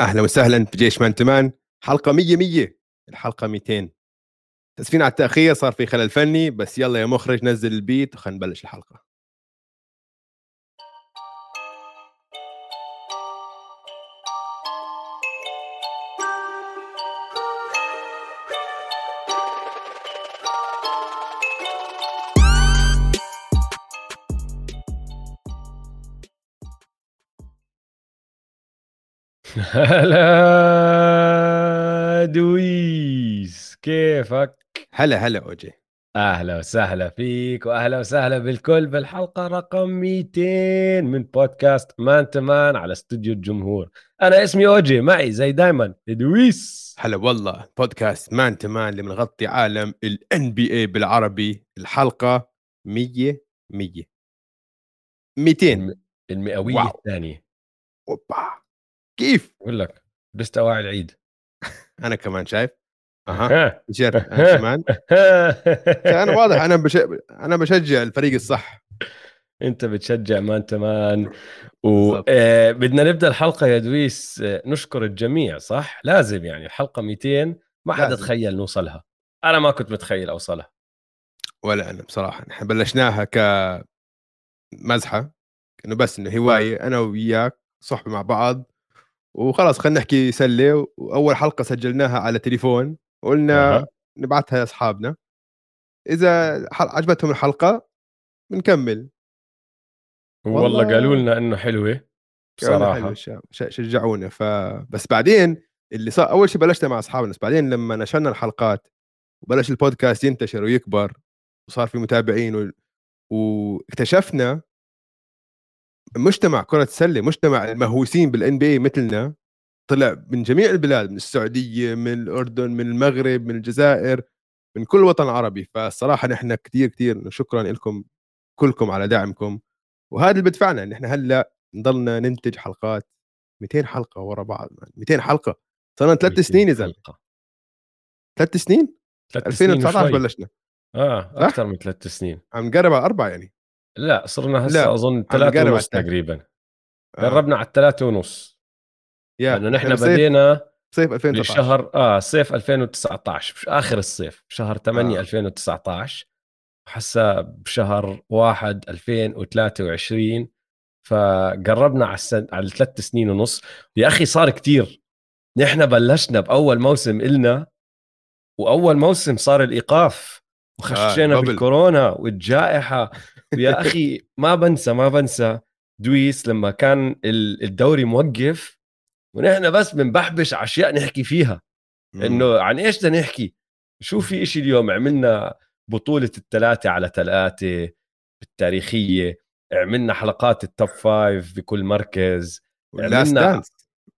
أهلا وسهلا في جيش مان تمان حلقة 100 100 الحلقة 200 تسفين على التأخير صار في خلل فني بس يلا يا مخرج نزل البيت وخلينا نبلش الحلقة. هلا دويس كيفك؟ هلا هلا أوجي. أهلا وسهلا فيك وأهلا وسهلا بالكل بالحلقة رقم 200 من بودكاست Man to Man على استوديو الجمهور. أنا اسمي أوجي معي زي دايما دويس هلا والله بودكاست Man to Man اللي بنغطي عالم ال NBA بالعربي. الحلقة 100 100 200 المئوية الثانية. أوبا. كيف؟ بقول لك لسه اواعي العيد. أنا كمان شايف. أها. أنا كمان. أنا واضح أنا بش... أنا بشجع الفريق الصح. أنت بتشجع مان تمان. وبدنا آه نبدأ الحلقة يا دويس. آه نشكر الجميع صح؟ لازم يعني. الحلقة 200 ما حدا تخيل نوصلها. أنا ما كنت متخيل أوصلها. ولا أنا بصراحة. نحن بلشناها كمزحه إنه بس إنه هواية أنا وياك صحبة مع بعض. وخلاص خلينا نحكي سلة وأول حلقة سجلناها على تليفون وقلنا أه. نبعثها لأصحابنا. إذا عجبتهم الحلقة بنكمل. والله قالوا لنا إنه حلوة بصراحة. حلوة شجعونا. فبس بعدين اللي صار أول شيء بلشنا مع أصحابنا بس بعدين لما نشرنا الحلقات وبلش البودكاست ينتشر ويكبر وصار في متابعين و... واكتشفنا مجتمع كرة السله مجتمع المهووسين بالان بي مثلنا طلع من جميع البلاد من السعودية من الأردن من المغرب من الجزائر من كل وطن عربي. فالصراحه نحن كثير كثير شكرا لكم كلكم على دعمكم. وهذا اللي بدفعنا إن إحنا هلأ نضلنا ننتج حلقات 200 حلقة ورا بعض 200 حلقة. صرنا ثلاث سنين يا زلمه ثلاث سنين؟ 2019 بلشنا. آه أكثر من ثلاث سنين. عم نقرب على أربعة يعني. لا صرنا هسه أظن ثلاثة ونص تقريبا. آه. قربنا على الثلاثة ونص. لأنه نحن بدينا صيف 2019 بشهر آه صيف 2019 آخر الصيف بشهر 8 آه. 2019 حسا بشهر 1 2023 فقربنا على السن... على الثلاث سنين ونص. يا أخي صار كتير. نحن بلشنا بأول موسم إلنا وأول موسم صار الإيقاف. وخشينا آه بالكورونا والجائحة. ويا أخي ما بنسى ما بنسى دويس لما كان الدوري موقف ونحن بس بنبحبش أشياء نحكي فيها. إنه عن إيش بدنا نحكي؟ شو في إشي اليوم؟ عملنا بطولة الثلاثة على ثلاثة التاريخية عملنا حلقات ال top five بكل مركز عملنا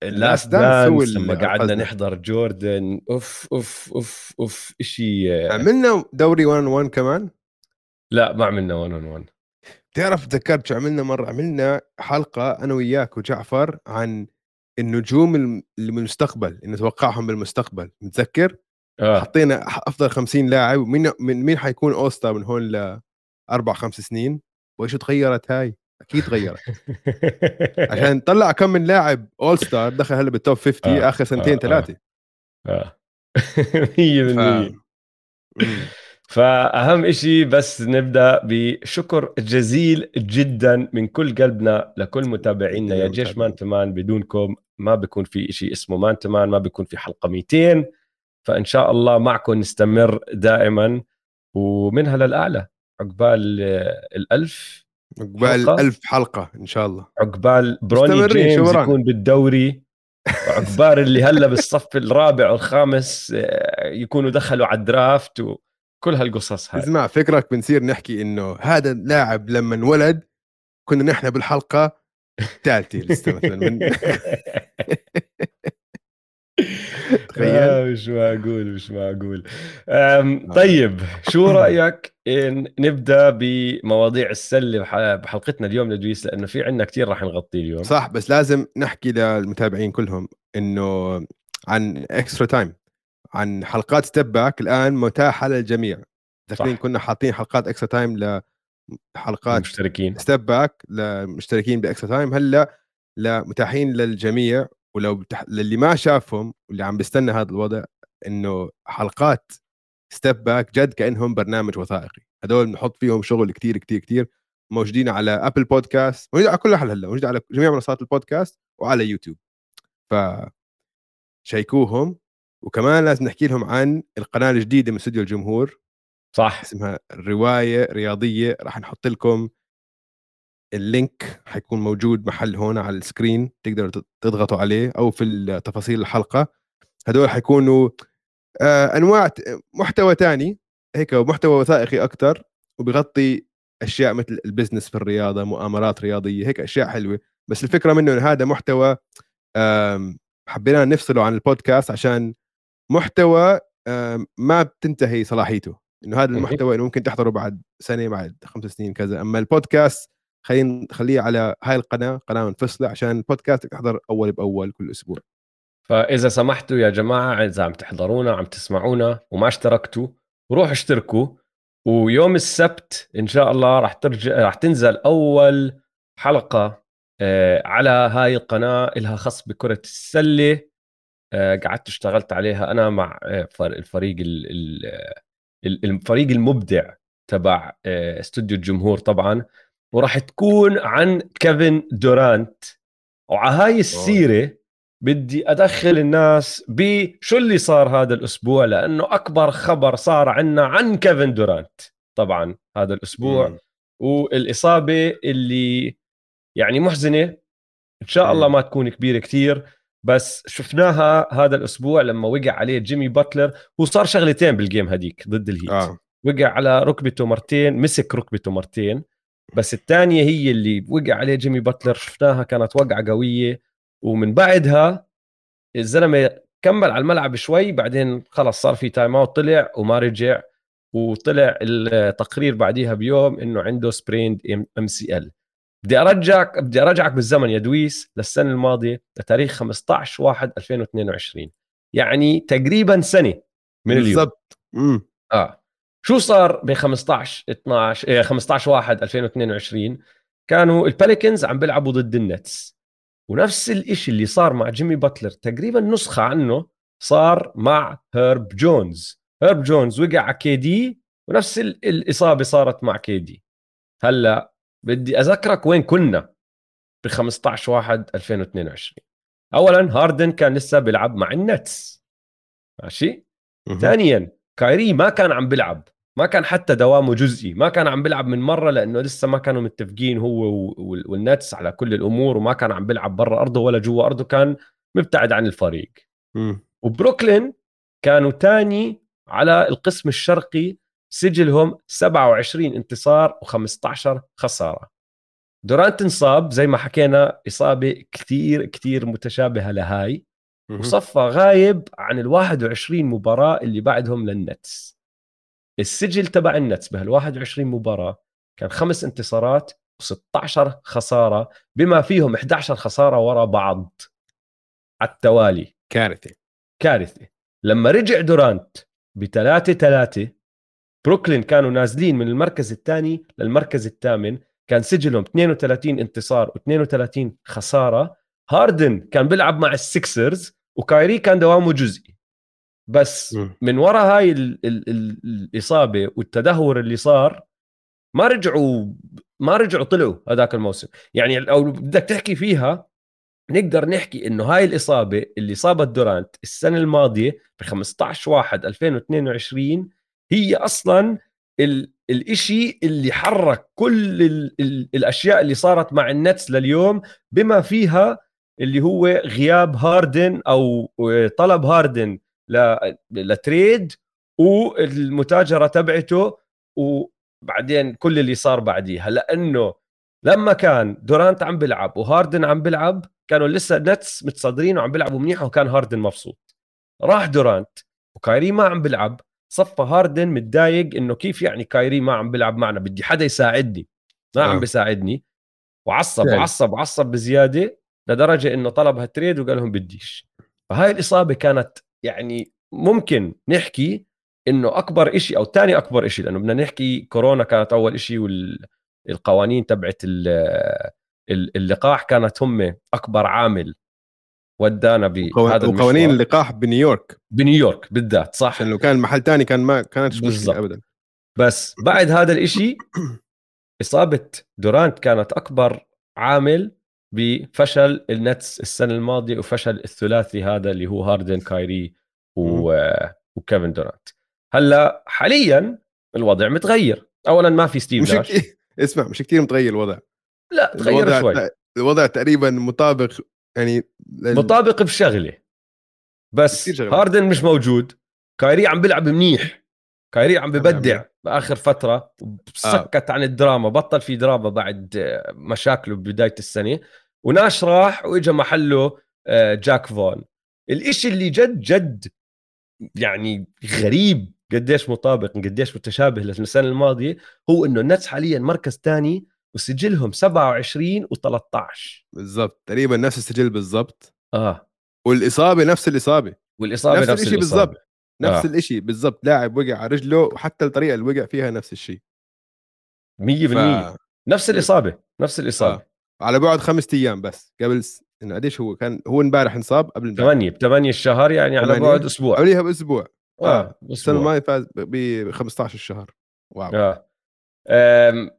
ال Last Dance لما قعدنا نحضر جوردن. أوف أوف أوف أوف شيء عملنا دوري 1 1 كمان؟ لا ما عملنا 1 1 تعرف تذكرت شو عملنا مرة؟ عملنا حلقة أنا وياك وجعفر عن النجوم اللي من المستقبل اللي نتوقعهم بالمستقبل. متذكر؟ آه. حطينا أفضل 50 لاعب. مين من مين حيكون all star من هون لاربع خمس سنين؟ وإيش تغيرت هاي؟ أكيد تغيرت. عشان نطلع كم من لاعب all star دخل هلا بال top 50 آه. آخر سنتين آه. ثلاثة. آه. 100% ف... فأهم إشي بس نبدأ بشكر جزيل جدا من كل قلبنا لكل متابعينا. يا جيش Man to Man بدونكم ما بيكون في إشي اسمه Man to Man ما بيكون في حلقة 200 فإن شاء الله معكم نستمر دائما. ومنها للاعلى عقبال الألف عقبال ألف حلقة إن شاء الله. عقبال بروني جيمس يكون بالدوري عقبال اللي هلا بالصف الرابع والخامس آه، يكونوا دخلوا على الدرافت و... كل هالقصص هاي. اسمع فكرك بنصير نحكي إنه هذا اللاعب لما انولد كنا نحن بالحلقة الثالثة مثلا. من تخيل. آه مش معقول مش معقول. آه. طيب شو رأيك إن نبدأ بمواضيع السله بحلقتنا اليوم لدويس؟ لأنه في عندنا كثير راح نغطيه اليوم. صح بس لازم نحكي للمتابعين كلهم إنه عن Extra Time عن حلقات Step Back الآن متاحة للجميع. تقريبا كنا حاطين حلقات Extra Time لحلقات مشتركين Step Back لمشتركين ب Extra Time هلأ متاحين للجميع ولو بتح... للي ما شافهم واللي عم بيستنى هذا الوضع إنه حلقات Step Back جد كأنهم برنامج وثائقي. هدول بنحط فيهم شغل كتير كتير كتير. موجودين على Apple Podcast موجودين على كل محل هلأ موجودين على جميع منصات البودكاست وعلى يوتيوب ف شيكوهم. وكمان لازم نحكي لهم عن القناة الجديدة من استوديو الجمهور. صح. اسمها رواية رياضية راح نحط لكم ال link حيكون موجود محل هون على ال screen تقدروا تضغطوا عليه أو في تفاصيل الحلقة. هدول حيكونوا آه أنواع محتوى تاني هيك محتوى وثائقي أكثر وبغطي أشياء مثل ال business في الرياضة مؤامرات رياضية هيك أشياء حلوة. بس الفكرة منه إنه هذا محتوى حبينا نفصله عن البودكاست عشان محتوى ما بتنتهي صلاحيته. إنه هذا المحتوى إنه ممكن تحضره بعد سنة بعد خمس سنين كذا. أما البودكاست خلينا نخليه على هاي القناة قناة منفصلة عشان البودكاست تحضر أول بأول كل أسبوع. فإذا سمحتوا يا جماعة إذا عم تحضرونا عم تسمعونا وما اشتركتوا روحوا اشتركوا ويوم السبت إن شاء الله راح ترجع راح تنزل أول حلقة آه، على هاي القناة لها خص بكرة السلة. آه، قعدت اشتغلت عليها أنا مع آه، الفريق الفريق المبدع تبع استوديو الجمهور طبعا. وراح تكون عن كيفن دورانت. وعلى هاي السيرة بدي أدخل الناس بشو اللي صار هذا الأسبوع؟ لأنه أكبر خبر صار عنا عن كيفن دورانت. طبعا هذا الأسبوع. م. والإصابة اللي يعني محزنة. إن شاء الله ما تكون كبيرة كثير بس شفناها هذا الأسبوع لما وقع عليه جيمي باتلر. هو صار شغلتين بال game هديك ضد الهيت آه. وقع على ركبته مرتين مسك ركبته مرتين. بس الثانية هي اللي وقع عليه جيمي باتلر شفناها كانت وقعة قوية. ومن بعدها الزلمة كمل على الملعب شوي بعدين خلص صار في timeout طلع وما رجع. وطلع التقرير بعديها بيوم إنه عنده sprained MCL بدي ارجعك بدي ارجعك بالزمن يا دويس للسنة الماضية لتاريخ 15 1 2022 يعني تقريبا سنة من اليوم. بالضبط. آه. شو صار ب 15 12 15 1 2022 كانوا البيليكانز عم بيلعبوا ضد النتس. ونفس الشيء اللي صار مع جيمي باتلر تقريبا نسخة عنه صار مع هيرب جونز. هيرب جونز وقع على KD ونفس الإصابة صارت مع KD. هلأ بدي أذكرك وين كنا ب 15 1 2022 اولا هاردن كان لسه بيلعب مع النتس. ماشي؟ ثانيا كايري ما كان عم بيلعب. ما كان حتى دوامه جزئي ما كان عم بيلعب من مرة لأنه لسه ما كانوا متفقين هو والنتس على كل الأمور وما كان عم بيلعب برا أرضه ولا جوا أرضه كان مبتعد عن الفريق. م. وبروكلين كانوا تاني على القسم الشرقي سجلهم 27 انتصار و15 خسارة. دورانت انصاب زي ما حكينا إصابة كثير كثير متشابهة لهاي. وصفى غايب عن ال 21 مباراة اللي بعدهم للنتس. السجل تبع النتس بهال 21 مباراة كان خمس انتصارات و16 خسارة بما فيهم 11 خسارة ورا بعض. على التوالي. كارثة. كارثة. لما رجع دورانت بثلاثة ثلاثة بروكلين كانوا نازلين من المركز الثاني للمركز الثامن كان سجلهم 32 انتصار و32 خسارة. هاردن كان بيلعب مع السكسرز وكايري كان دوامه جزئي. بس من وراء هاي ال ال ال الإصابة والتدهور اللي صار ما رجعوا ما رجعوا طلعوا هذاك الموسم. يعني أو بدك تحكي فيها نقدر نحكي إنه هاي الإصابة اللي صابت دورانت السنة الماضية ب 15 1 2022 هي أصلا ال الإشي اللي حرك كل ال ال الأشياء اللي صارت مع النتس لليوم بما فيها اللي هو غياب هاردن أو طلب هاردن. ل trade والمتاجرة تبعته وبعدين كل اللي صار بعديها. لأنه لما كان دورانت عم بيلعب وهاردن عم بيلعب كانوا لسه نتس متصدرين وعم بيلعبوا منيح وكان هاردن مبسوط. راح دورانت وكايري ما عم بيلعب. صفى هاردن متضايق إنه كيف يعني كايري ما عم بيلعب معنا؟ بدي حدا يساعدني. ما آه. عم بيساعدني. وعصب وعصب وعصب بزيادة لدرجة إنه طلبها trade وقال لهم بديش. فهاي الإصابة كانت يعني ممكن نحكي إنه أكبر إشي أو ثاني أكبر إشي لأنه بدنا نحكي كورونا كانت أول إشي والقوانين تبعت اللقاح كانت هم أكبر عامل ودانا بهذا وقوانين اللقاح بنيويورك. بنيويورك بالذات صح؟ لو كان محل تاني كان ما كانت مشكلة ابدا. بس بعد هذا الإشي إصابة دورانت كانت أكبر عامل بفشل النتس السنة الماضية وفشل الثلاثي هذا اللي هو هاردن كايري و... وكيفن دورانت. هلأ حاليا الوضع متغير. اولا ما في ستيف ناش. اسمع مش كثير متغير الوضع. لا تغير الوضع شوي. الوضع تقريبا مطابق يعني لل... مطابق بشغلة. بس هاردن مش موجود. كايري عم بيلعب منيح. كايري عم ببدع بآخر فترة. سكت آه. عن الدراما. بطل في دراما بعد مشاكله ببداية السنة. وناش راح واجى محله آه، جاك فون. الإشي اللي جد جد يعني غريب قديش مطابق قديش متشابه للسنة الماضية هو إنه النتس حاليا مركز ثاني وسجلهم 27 و13 بالضبط. تقريبا نفس السجل بالضبط. آه. والإصابة نفس الإصابة. والإصابة نفس, نفس الشيء بالضبط. نفس آه. الشيء بالضبط. لاعب وقع على رجله وحتى الطريقة اللي وقع فيها نفس الشيء 100% ف... نفس الإصابة نفس الإصابة. آه. على بعد خمسة أيام بس قبل س... إنه قديش هو كان هو امبارح انصاب قبل امبارح. 8 ب 8 الشهر يعني على بعد أسبوع. قبليها بأسبوع. آه, آه. السنة الماضية فاز ب 15 الشهر واو. آه.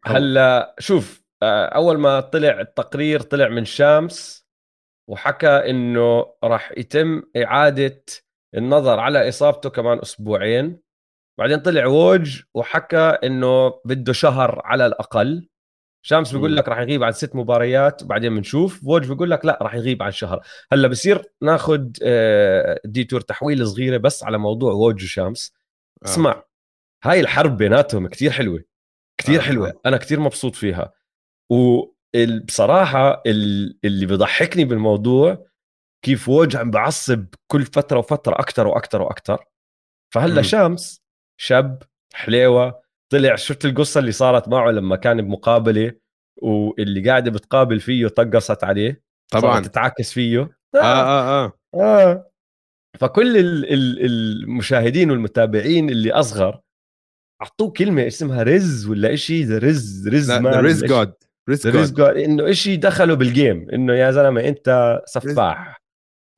هلا شوف آه، أول ما طلع التقرير طلع من شامس وحكى إنه راح يتم إعادة النظر على إصابته كمان أسبوعين. بعدين طلع ووج وحكى إنه بده شهر على الأقل. شامس بيقول لك راح يغيب عن ست مباريات وبعدين بنشوف. ووج بيقول لك لا راح يغيب عن شهر. هلا بصير ناخذ آه، ديتور تحويل صغيرة بس على موضوع ووج وشامس. آه. اسمع هاي الحرب بيناتهم كتير حلوة كتير آه. حلوة. آه. أنا كتير مبسوط فيها. وبصراحه اللي بضحكني بالموضوع كيف ووج عم بعصب كل فترة وفترة أكثر وأكثر وأكثر فهلا شامس شاب حليوة طلع شفت القصة اللي صارت معه لما كان بمقابلة واللي قاعدة بتقابل فيه طقصت عليه طبعا تتعاكس فيه آه آه آه, آه. فكل ال ال المشاهدين والمتابعين اللي أصغر أعطوه كلمة اسمها rizz ولا شيء the rizz rizz man rizz god rizz god إنه شيء دخله بال game إنه يا زلمة أنت سفاح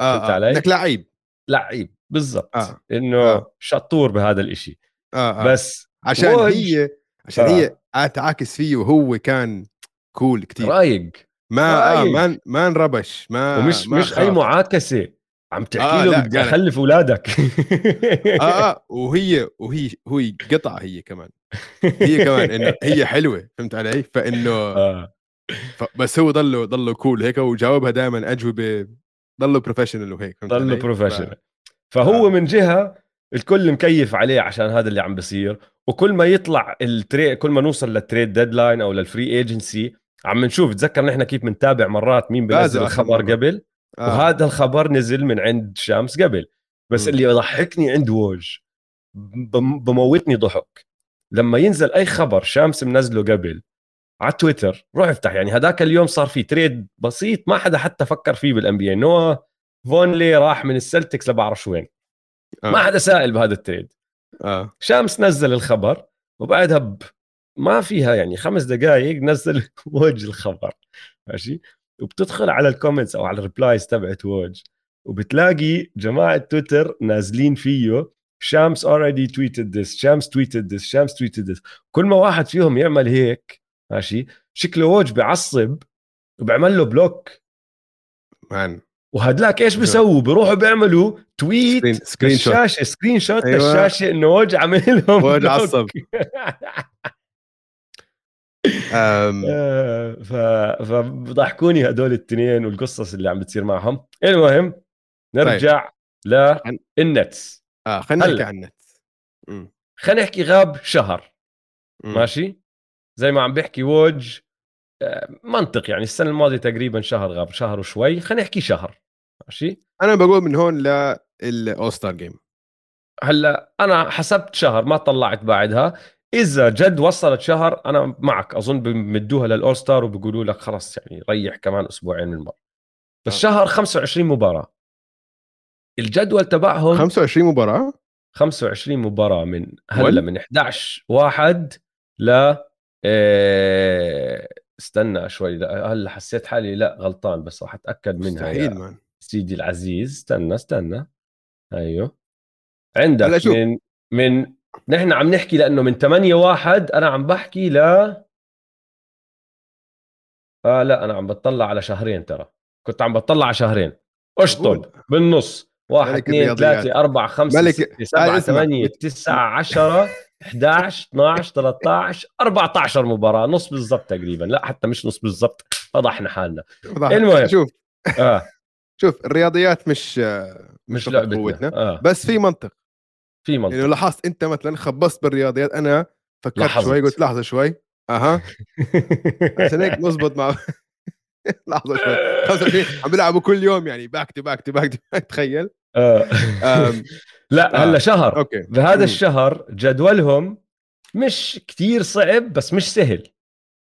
آه, آه. علي؟ إنك لعيب لعيب بالضبط آه. إنه آه. شطور بهذا الإشي آه آه. بس عشان وج... هي عشان آه. هي تعاكس فيه وهو كان cool كتير رايق ما رايق. آه ما ما انربش ما ومش ما مش خاف. اي معاكسة عم تحكي آه له بدي أخلف أولادك آه آه وهي وهي هي قطعه هي كمان هي كمان إنه هي حلوة فهمت علي؟ فإنه آه. بس هو ضله ضله cool هيك وجاوبها دائما أجوبة ضله professional وهيك ضله بروفيشنال فهو آه. من جهة الكل مكيف عليه عشان هذا اللي عم بيصير وكل ما يطلع ال trade كل ما نوصل لل trade deadline أو لل free agency عم نشوف تذكر نحن كيف بنتابع مرات مين بنزل الخبر قبل؟ آه. وهذا الخبر نزل من عند شامس قبل. بس م. اللي يضحكني عند ووج بموتني ضحك. لما ينزل أي خبر شامس منزله قبل على تويتر روح افتح يعني هذاك اليوم صار في trade بسيط ما حدا حتى فكر فيه بال NBA نوا فونلي راح من السلتكس لبعرف وين. آه. ما حدا سائل بهذا ال trade. آه. شامس نزل الخبر وبعدها ب... ما فيها يعني خمس دقائق نزل ووج الخبر ماشي؟ وبتدخل على ال comments أو على ال replies تبعت ووج وبتلاقي جماعة تويتر نازلين فيه شامس already tweeted this شامس tweeted this شامس tweeted this. كل ما واحد فيهم يعمل هيك ماشي؟ شكله ووج بعصب وبعمل له block man. وهدلاك إيش بيسووا؟ بيروحوا بيعملوا tweet screen الشاشه screenshot أيوة. للشاشه إنه ووج عامل لهم ووج عصب ف فبضحكوني هدول الاثنين والقصص اللي عم بتصير معهم. المهم نرجع طيب. للنتس آه خلينا نحكي عن النتس خلينا نحكي غاب شهر. مم. ماشي؟ زي ما عم بيحكي ووج منطق يعني السنة الماضية تقريبا شهر غاب شهر وشوي خلينا نحكي شهر ماشي؟ أنا بقول من هون لل All-Star Game. هلأ أنا حسبت شهر ما طلعت بعدها. إذا جد وصلت شهر أنا معك أظن بمدوها للاول ستار وبيقولوا لك خلص يعني ريح كمان أسبوعين من المره بس آه. شهر 25 مباراة. الجدول تبعهم 25 مباراة؟ 25 مباراة من هلأ من 11 واحد ل آه، استنى شوي هلأ حسيت حالي لا غلطان بس راح أتأكد منها مستحيل مان. سيدي العزيز. استنى استنى. أيوه. عندك هلأ شوف. من من نحن عم نحكي لأنه من 8 واحد أنا عم بحكي ل آه لا أنا عم بطلع على شهرين ترى. كنت عم بطلع على شهرين. اشطب بالنص. واحد اثنين. ثلاثة أربعة خمسة ستة سبعة. ثمانية تسعة عشرة. 11 12 13 14 مباراة نص بالضبط تقريبا. لا حتى مش نص بالضبط فضحنا حالنا. المهم. شوف. آه. شوف الرياضيات مش مش لعبتنا. قوتنا. آه. بس في منطق. في منطق. يعني لاحظت أنت مثلا خبصت بالرياضيات أنا فكرت لاحظت. شوي قلت لحظة شوي. أها. عشان هيك نظبط مع لحظة شوي. 25 عم بيلعبوا كل يوم يعني back to back to back تخيل. آه. لا آه. هلا شهر. أوكي. بهذا. الشهر جدولهم مش كتير صعب بس مش سهل.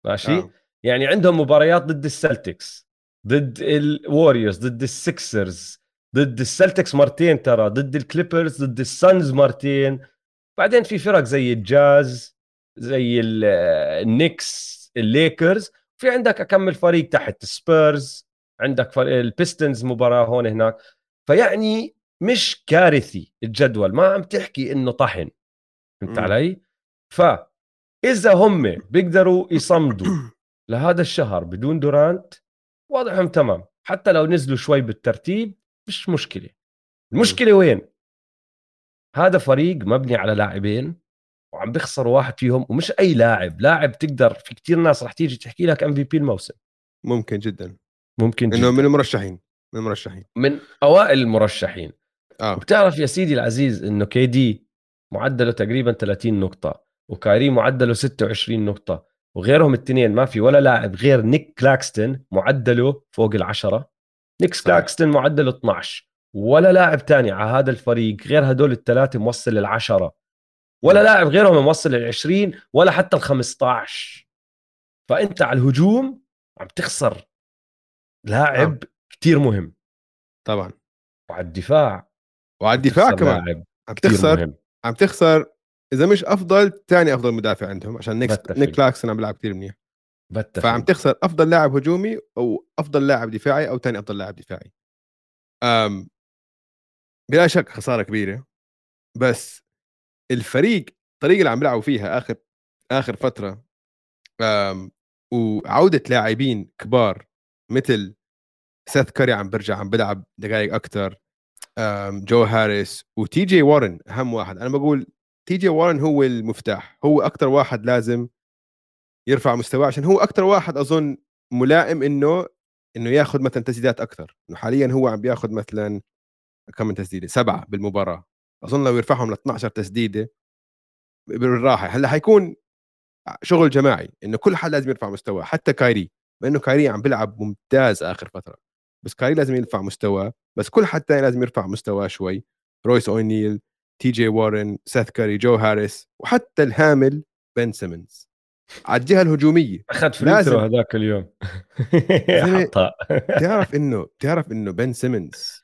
ماشي؟ آه. يعني عندهم مباريات ضد السلتكس ضد الوريورز ضد السكسرز ضد السلتكس مرتين ترى ضد الكليبرز ضد السانز مرتين. بعدين في فرق زي الجاز زي ال- النيكس الليكرز في عندك أكمل فريق تحت سبيرز عندك البيستونز مباراة هون هناك. فيعني مش كارثي الجدول ما عم تحكي إنه طحن فهمت. علي؟ فإذا هم بيقدروا يصمدوا لهذا الشهر بدون دورانت وضعهم تمام. حتى لو نزلوا شوي بالترتيب مش مشكلة. المشكلة وين؟ هذا فريق مبني على لاعبين وعم بيخسر واحد فيهم ومش أي لاعب. لاعب تقدر في كتير ناس رح تيجي تحكي لك ام في بي الموسم. ممكن جدا. ممكن إنه جداً. من المرشحين من المرشحين. من أوائل المرشحين. آه. وبتعرف يا سيدي العزيز إنه KD معدله تقريبا 30 نقطة وكايري معدله 26 نقطة وغيرهم الاثنين ما في ولا لاعب غير نيك كلاكستن معدله فوق العشرة نيك. كلاكستن معدله 12 ولا لاعب تاني على هذا الفريق غير هدول الثلاثه موصل للعشرة ولا لاعب غيرهم موصل لل20 ولا حتى ال15 فأنت على الهجوم عم تخسر لاعب كتير مهم. طبعا. وعلى الدفاع. وعلى الدفاع كمان. عم تخسر عم تخسر. إذا مش أفضل ثاني أفضل مدافع عندهم عشان نيك. نيك كلاكسون عم بيلعب كثير منيح. فعم تخسر أفضل لاعب هجومي أو أفضل لاعب دفاعي أو ثاني أفضل لاعب دفاعي. أم بلا شك خسارة كبيرة. بس الفريق الطريقة اللي عم بيلعبوا فيها اخر آخر فترة أم وعودة لاعبين كبار مثل سيث كاري عم برجع عم بيلعب دقائق أكثر جو هاريس وتي جي وارن أهم واحد. أنا بقول تي جي وارن هو المفتاح. هو أكثر واحد لازم يرفع مستواه عشان هو أكثر واحد أظن ملائم إنه إنه ياخذ مثلا تسديدات أكثر إنه حاليا هو عم بياخذ مثلا كم من تسديدة؟ سبعة بالمباراة. أظن لو يرفعهم ل 12 تسديدة بالراحة. هلأ حيكون شغل جماعي إنه كل حد لازم يرفع مستواه. حتى كايري لأنه كايري عم بيلعب ممتاز آخر فترة. بس كايري لازم يرفع مستواه. بس كل حد ثاني لازم يرفع مستواه شوي. رويس اونيل تي جي وارن سيث كاري جو هاريس وحتى الهامل بن سيمنز. على الجهة الهجومية. أخذ لازم. throw هذاك اليوم. بتعرف إنه بتعرف إنه بن سيمنز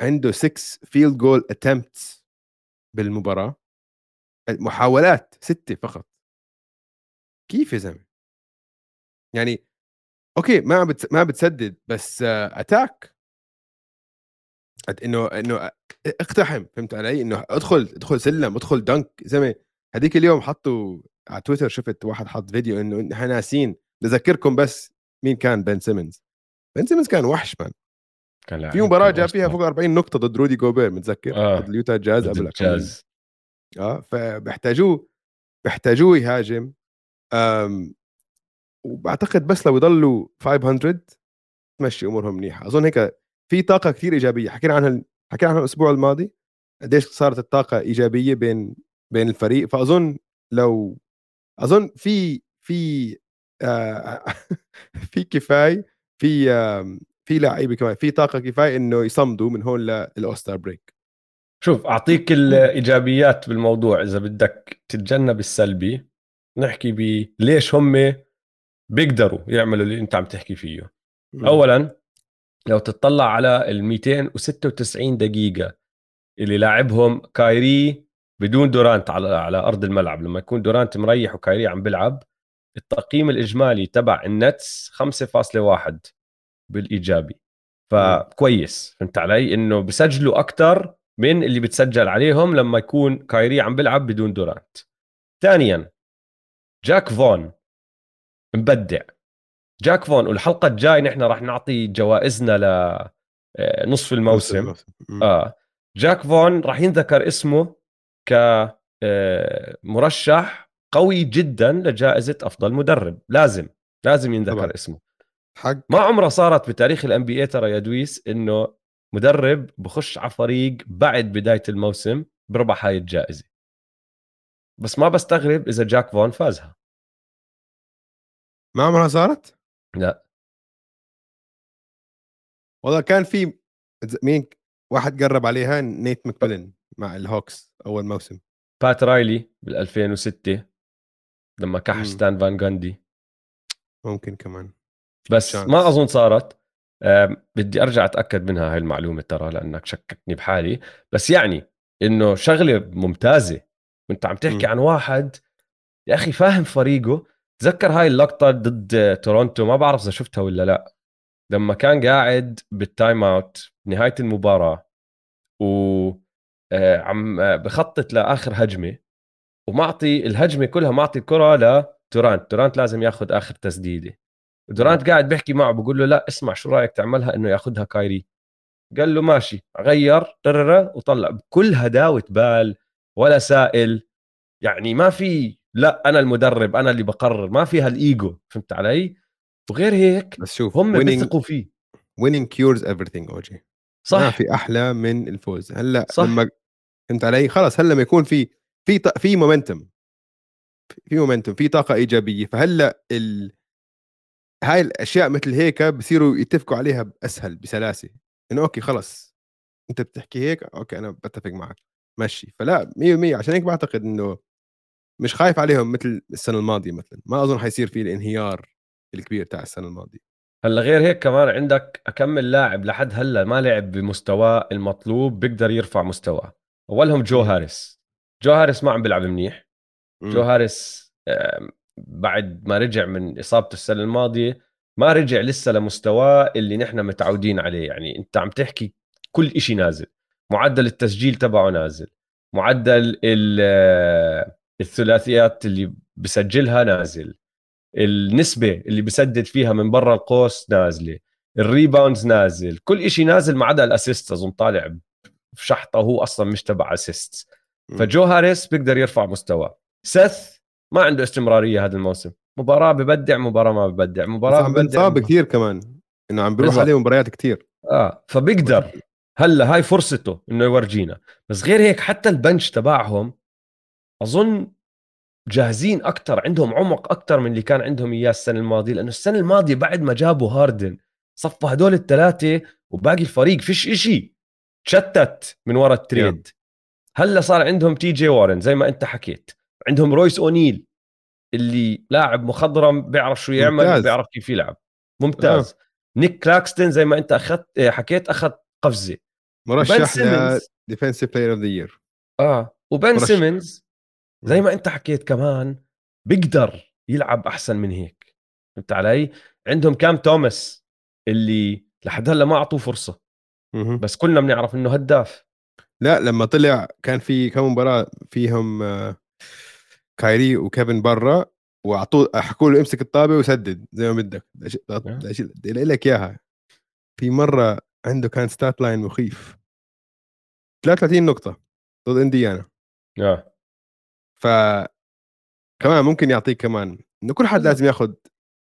عنده 6 field goal attempts بالمباراة؟ محاولات ستة فقط. كيف يا زلمة؟ يعني أوكي ما بتس... ما بتسدد بس attack إنه إنه اقتحم فهمت علي؟ إنه ادخل ادخل سلم ادخل dunk زلمه هذيك اليوم حطوا على تويتر شفت واحد حط فيديو إنه نحن ناسين بذكركم بس مين كان بن سيمنز. بن سيمنز كان وحش man كان. في مباراة جاب فيها. فوق 40 نقطة ضد رودي جوبير متذكر؟ آه. ضد اليوتا جاز قبل الجاز. آه فبيحتاجوه بيحتاجوه يهاجم. أم وبعتقد بس لو يضلوا 500 تمشي أمورهم منيحة. أظن هيك في طاقة كثير إيجابية. حكينا عنها حكينا عنها الأسبوع الماضي قديش صارت الطاقة إيجابية بين بين الفريق. فأظن لو أظن في في آه في كفاية في آم، في لعيبة كمان في طاقة كفاية إنه يصمدوا من هون للاوستر بريك. شوف أعطيك الإيجابيات بالموضوع إذا بدك تتجنب السلبي نحكي ب ليش هم بيقدروا يعملوا اللي أنت عم تحكي فيه. اولا لو تطلع على ال 296 دقيقة اللي لاعبهم كايري بدون دورانت على على أرض الملعب. لما يكون دورانت مريح وكايري عم بيلعب التقييم الإجمالي تبع النتس 5.1 بالإيجابي. فكويس. فهمت علي؟ إنه بسجلوا أكثر من اللي بتسجل عليهم لما يكون كايري عم بيلعب بدون دورانت. ثانيا جاك فون مبدع. جاك فون والحلقة الجاي نحن راح نعطي جوائزنا ل آه، الموسم. آه. جاك فون راح ينذكر اسمه ك آه، مرشح قوي جدا لجائزة أفضل مدرب. لازم لازم ينذكر طبعا. اسمه. حق. ما عمرها صارت بتاريخ ال NBA ترى يا دويس إنه مدرب بخش على فريق بعد بداية الموسم بربح هاي الجائزة. بس ما بستغرب إذا جاك فون فازها. ما عمرها صارت؟ لأ. والله كان في مين واحد قرب عليها نيت مكبلن مع الهوكس أول موسم. بات رايلي بال 2006 لما كحش ستان فان جاندي. ممكن كمان. بس chance. ما أظن صارت. بدي أرجع أتأكد منها هاي المعلومة ترى لأنك شككني بحالي. بس يعني إنه شغلة ممتازة. وأنت عم تحكي م. عن واحد يا أخي فاهم فريقه تذكر هاي اللقطة ضد تورونتو؟ ما بعرف إذا شفتها ولا لا. لما كان قاعد بال timeout نهاية المباراة و آه، عم آه، بخطط لآخر هجمة ومعطي الهجمة كلها معطي الكرة لدورانت دورانت. لازم ياخذ آخر تسديدة. دورانت قاعد بيحكي معه بقول له لا اسمع شو رأيك تعملها إنه ياخذها كايري. قال له ماشي. غير وطلع بكل هداوة بال ولا سائل. يعني ما في لا أنا المدرب أنا اللي بقرر ما في هالايجو فهمت علي؟ وغير هيك بس شوف هم بيثقوا فيه. winning cures everything أوجي. صح. ما في أحلى من الفوز. هلأ صح. لما فهمت علي؟ خلاص هلأ لما يكون في في في مومنتم في مومنتم في طاقة إيجابية. فهلأ ال... هاي الأشياء مثل هيك بصيروا يتفقوا عليها بأسهل بسلاسة. إنه أوكي خلص. أنت بتحكي هيك أوكي أنا بتفق معك. ماشي فلا 100% عشان هيك بعتقد إنه مش خايف عليهم مثل السنة الماضية مثلا. ما أظن حيصير في الانهيار الكبير تاع السنة الماضية. هلأ غير هيك كمان عندك أكمل لاعب لحد هلأ ما لعب بمستواه المطلوب بيقدر يرفع مستواه. أولهم جو هاريس. جو هاريس ما عم بيلعب منيح. جو هاريس بعد ما رجع من إصابته السنة الماضية ما رجع لسه لمستواه اللي نحن متعودين عليه. يعني أنت عم تحكي كل شيء نازل. معدل التسجيل تبعه نازل. معدل الثلاثيات اللي بسجلها نازل. النسبة اللي بسدد فيها من برا القوس نازلة. ال rebounds نازل. كل شيء نازل ما عدا ال assist أظن طالع في شحطه وهو أصلا مش تبع assist. فجو هاريس بيقدر يرفع مستواه. سث ما عنده استمرارية هذا الموسم. مباراة ببدع مباراة ما ببدع. مباراة بنصاب كثير كمان. إنه عم بيروح عليه مباريات كثير. آه. فبيقدر. هلأ هاي فرصته إنه يورجينا. بس غير هيك حتى البنش تبعهم أظن جاهزين أكثر عندهم عمق أكثر من اللي كان عندهم إياه السنة الماضية لأنه السنة الماضية بعد ما جابوا هاردن صفوا هدول الثلاثة وباقي الفريق فيش إشي. تشتت من وراء التريد. هلأ صار عندهم تي جي وارن زي ما أنت حكيت. عندهم رويس أونيل اللي لاعب مخضرم بيعرف شو يعمل ممتاز. بيعرف كيف يلعب. ممتاز. آه. نيك كلاكستن زي ما أنت أخذت آه، حكيت أخذ قفزة. مرشح defensive player of the year آه. وبن سيمنز زي ما انت حكيت كمان بيقدر يلعب أحسن من هيك فهمت علي؟ عندهم كام توماس اللي لحد هلأ ما أعطوه فرصة بس كلنا بنعرف إنه هداف. لا لما طلع كان في كم مباراة فيهم آه، كايري وكيفن برا وأعطوه حكوا له امسك الطابة وسدد زي ما بدك. بدي لك إياها. في مرة عنده كان ستات لاين مخيف. 33 نقطة ضد إنديانا. آه. ف كمان ممكن يعطيك كمان إنه كل حد لازم ياخذ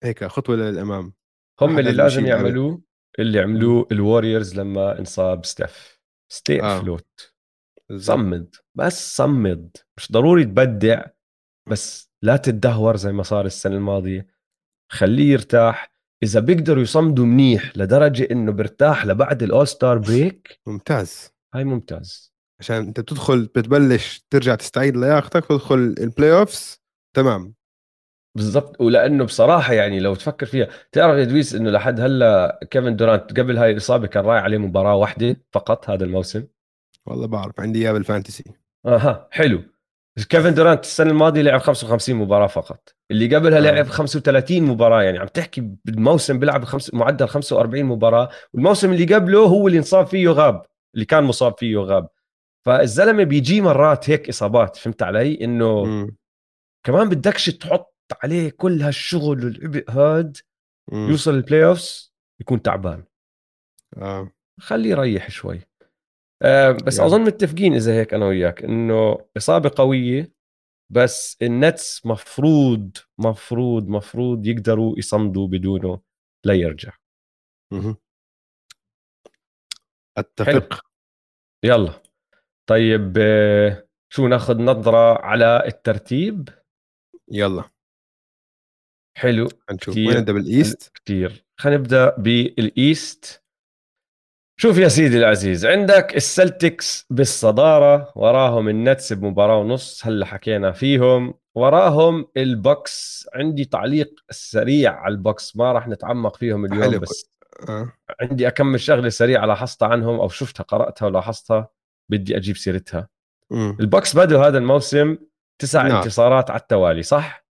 هيك خطوة للأمام. هم اللي لازم يعملوه اللي عملوه الوريورز لما انصاب ستيف. ستي آه. فلوت. صمد. بس صمد. مش ضروري تبدع بس لا تدهور زي ما صار السنة الماضية. خليه يرتاح. إذا بيقدروا يصمدوا منيح لدرجة إنه برتاح لبعد ال All-Star break ممتاز. هاي ممتاز. عشان انت بتدخل بتبلش ترجع تستعيد لياقتك تدخل ال playoffs تمام. بالضبط. ولأنه بصراحة يعني لو تفكر فيها تعرف يا دويس إنه لحد هلأ كيفن دورانت قبل هاي الاصابه كان رايح عليه مباراة واحدة فقط هذا الموسم؟ والله بعرف عندي إياه بال fantasy. أها حلو. كيفن دورانت السنة الماضية لعب 55 مباراة فقط. اللي قبلها آه. لعب 35 مباراة يعني عم تحكي بالموسم بيلعب خمس معدل 45 مباراة والموسم اللي قبله هو اللي انصاب فيه غاب اللي كان مصاب فيه غاب فالزلمة بيجي مرات هيك إصابات فهمت علي إنه مم. كمان بدكش تحط عليه كل هالشغل والعبء هاد مم. يوصل ال playoffs يكون تعبان آه. خليه يريح شوي آه بس يعني. أظن متفقين إذا هيك أنا وياك إنه إصابة قوية بس النتس مفروض مفروض مفروض يقدروا يصمدوا بدونه لا يرجع مهم. أتفق يلا طيب آه، شو ناخذ نظرة على الترتيب يلا حلو نشوف كتير. وين نبدأ بال East كتير خلينا نبدأ بال East شوف يا سيدي العزيز عندك السلتكس بالصدارة وراهم النتس بمباراة ونص هلا حكينا فيهم وراهم البوكس عندي تعليق سريع على البوكس ما راح نتعمق فيهم اليوم حلو. بس آه. عندي أكمل شغلة سريعة لاحظتها عنهم أو شفتها قرأتها ولاحظتها بدي أجيب سيرتها مم. البوكس بدوا هذا الموسم تسع نعم. انتصارات على التوالي صح؟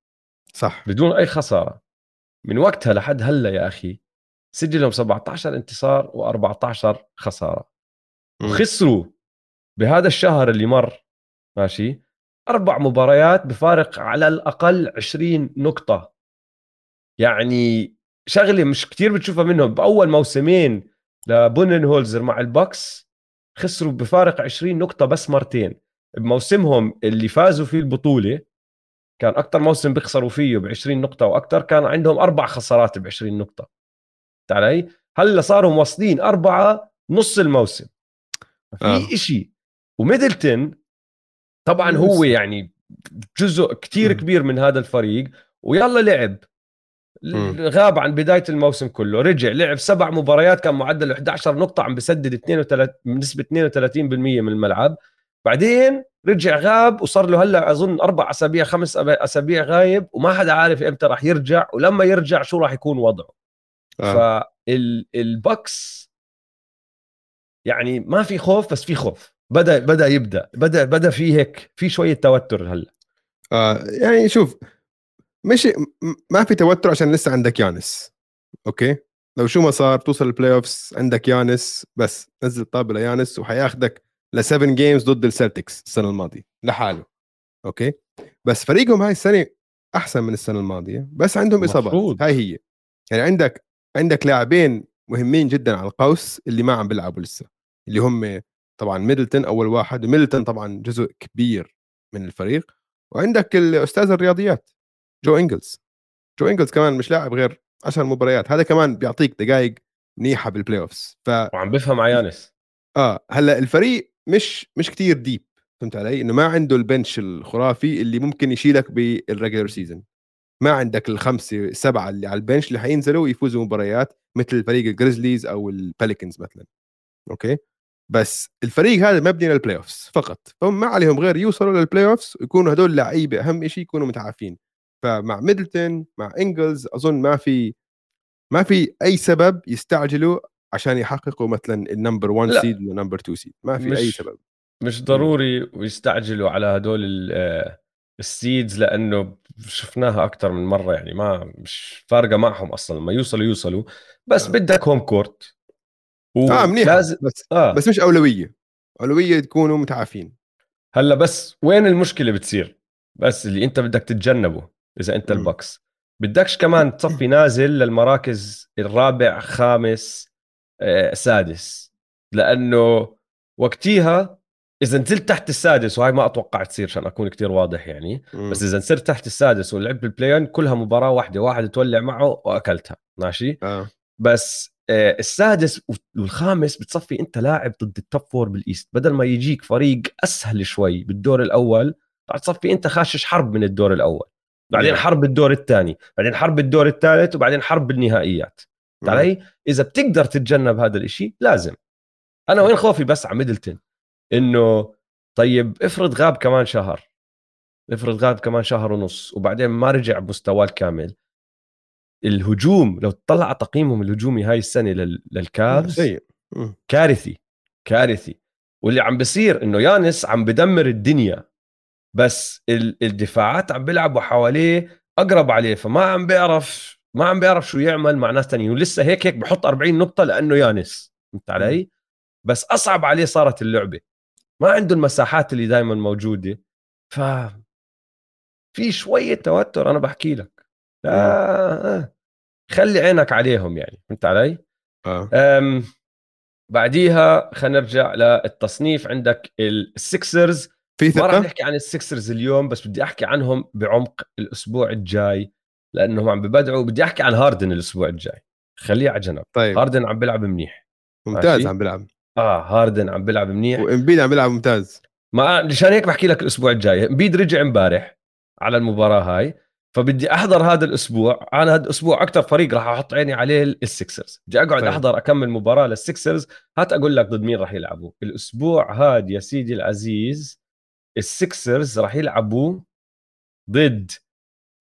صح بدون أي خسارة من وقتها لحد هلأ يا أخي سجلهم 17 انتصار و14 خسارة مم. وخسروا بهذا الشهر اللي مر ماشي أربع مباريات بفارق على الأقل 20 نقطة يعني شغلة مش كتير بتشوفها منهم بأول موسمين لبونن هولزر مع البوكس خسروا بفارق 20 نقطة بس مرتين بموسمهم اللي فازوا فيه البطولة كان أكثر موسم بيخسروا فيه ب 20 نقطة وأكثر كان عندهم أربع خسارات ب 20 نقطة فهمت علي هلأ صاروا واصلين أربعة نص الموسم في آه. إشي وميدلتون طبعا هو يعني جزء كتير. كبير من هذا الفريق ويلا لعب. غاب عن بداية الموسم كله. رجع لعب سبع مباريات كان معدل 11 نقطة عم بسدد 32 بنسبة 32% من الملعب. بعدين رجع غاب وصار له هلأ أظن أربع أسابيع خمس أسابيع غايب وما حدا عارف إمتى راح يرجع ولما يرجع شو راح يكون وضعه. آه. فالبكس يعني ما في خوف بس في خوف. بدا بدأ يبدأ. بدا بدأ في هيك في شوية توتر هلأ. آه. يعني شوف مش ما في توتر عشان لسه عندك يانس. أوكي؟ لو شو ما صار توصل ال playoffs عندك يانس بس نزل طابه ليانس وحياخدك ل 7 games ضد السلتكس السنة الماضية لحاله. أوكي؟ بس فريقهم هاي السنة أحسن من السنة الماضية بس عندهم إصابات. مفروض. هاي هي. يعني عندك عندك لاعبين مهمين جدا على القوس اللي ما عم بيلعبوا لسه اللي هم طبعا ميدلتون أول واحد وميدلتون طبعا جزء كبير من الفريق وعندك الأستاذ الرياضيات. جو إنجلز. جو إنجلز كمان مش لاعب غير 10 مباريات. هذا كمان بيعطيك دقائق منيحة بال playoffs ف وعم بفهم على يانس آه هلأ الفريق مش مش كتير deep فهمت علي؟ إنه ما عنده ال bench الخرافي اللي ممكن يشيلك بال regular season ما عندك الخمسة السبعه اللي على ال bench اللي حينزلوا ويفوزوا مباريات مثل فريق الجريزليز أو البيليكنز مثلا. أوكي؟ بس الفريق هذا مبني لل playoffs فقط. فهم ما عليهم غير يوصلوا لل playoffs ويكونوا هدول لعيبة أهم شيء يكونوا متعافين. فمع ميدلتون مع إنجلز أظن ما في ما في أي سبب يستعجلوا عشان يحققوا مثلا ال number 1 لا. seed وال number 2 seed ما في أي سبب. مش ضروري ويستعجلوا على هدول ال- آه، ال seeds لأنه شفناها أكثر من مرة يعني ما مش فارقة معهم أصلا. لما يوصلوا يوصلوا. بس آه. بدك home court آه منيح. لازم بس آه. بس مش أولوية. أولوية تكونوا متعافين. هلأ بس وين المشكلة بتصير؟ بس اللي أنت بدك تتجنبه. إذا أنت. البكس بدكش كمان تصفي نازل للمراكز الرابع خامس آه، سادس. لأنه وقتيها إذا نزلت تحت السادس وهي ما أتوقع تصير عشان أكون كتير واضح يعني. بس إذا صرت تحت السادس ولعبت بال play-in كلها مباراة واحدة واحد تولع معه وأكلتها. ماشي؟ آه. بس آه، السادس والخامس بتصفي أنت لاعب ضد ال top four بال East بدل ما يجيك فريق أسهل شوي بالدور الأول راح تصفي أنت خاشش حرب من الدور الأول. بعدين نعم. حرب الدور الثاني بعدين حرب الدور الثالث وبعدين حرب بالنهائيات مم. علي إذا بتقدر تتجنب هذا الإشي لازم. أنا وين خوفي بس على ميدلتون؟ إنه طيب افرض غاب كمان شهر. افرض غاب كمان شهر ونص وبعدين ما رجع بمستواه الكامل. الهجوم لو تطلع على تقييمهم الهجومي هاي السنة لل- للكابز سيء. مم. كارثي كارثي. واللي عم بصير إنه يانس عم بدمر الدنيا. بس الدفاعات عم بيلعبوا حواليه أقرب عليه فما عم بيعرف ما عم بيعرف شو يعمل مع ناس ثانيين ولسه هيك هيك بحط 40 نقطة لأنه يانس فهمت علي؟ بس أصعب عليه صارت اللعبة ما عنده المساحات اللي دائما موجودة ف في شوية توتر أنا بحكي لك لا آه. خلي عينك عليهم يعني فهمت علي؟ آه أم بعديها خلينا نرجع للتصنيف عندك السكسرز في ما راح ثقة؟ نحكي عن السكسرز اليوم بس بدي أحكي عنهم بعمق الأسبوع الجاي لأنهم عم ببدعوا. بدي أحكي عن هاردن الأسبوع الجاي. خليه على جنب. طيب. هاردن عم بيلعب منيح. ممتاز. عم بيلعب. آه هاردن عم بيلعب منيح. وإمبيد عم بيلعب ممتاز. ما مشان هيك بحكي لك الأسبوع الجاي. إمبيد رجع امبارح على المباراة هاي. فبدي أحضر هذا الأسبوع. أنا هذا الأسبوع أكثر فريق راح أحط عيني عليه ال Sixers بدي أقعد طيب. أحضر أكمل مباراة لل Sixers هات أقول لك ضد مين راح يلعبوا. الأسبوع هاد يا سيدي العزيز ال Sixers راح يلعبوا ضد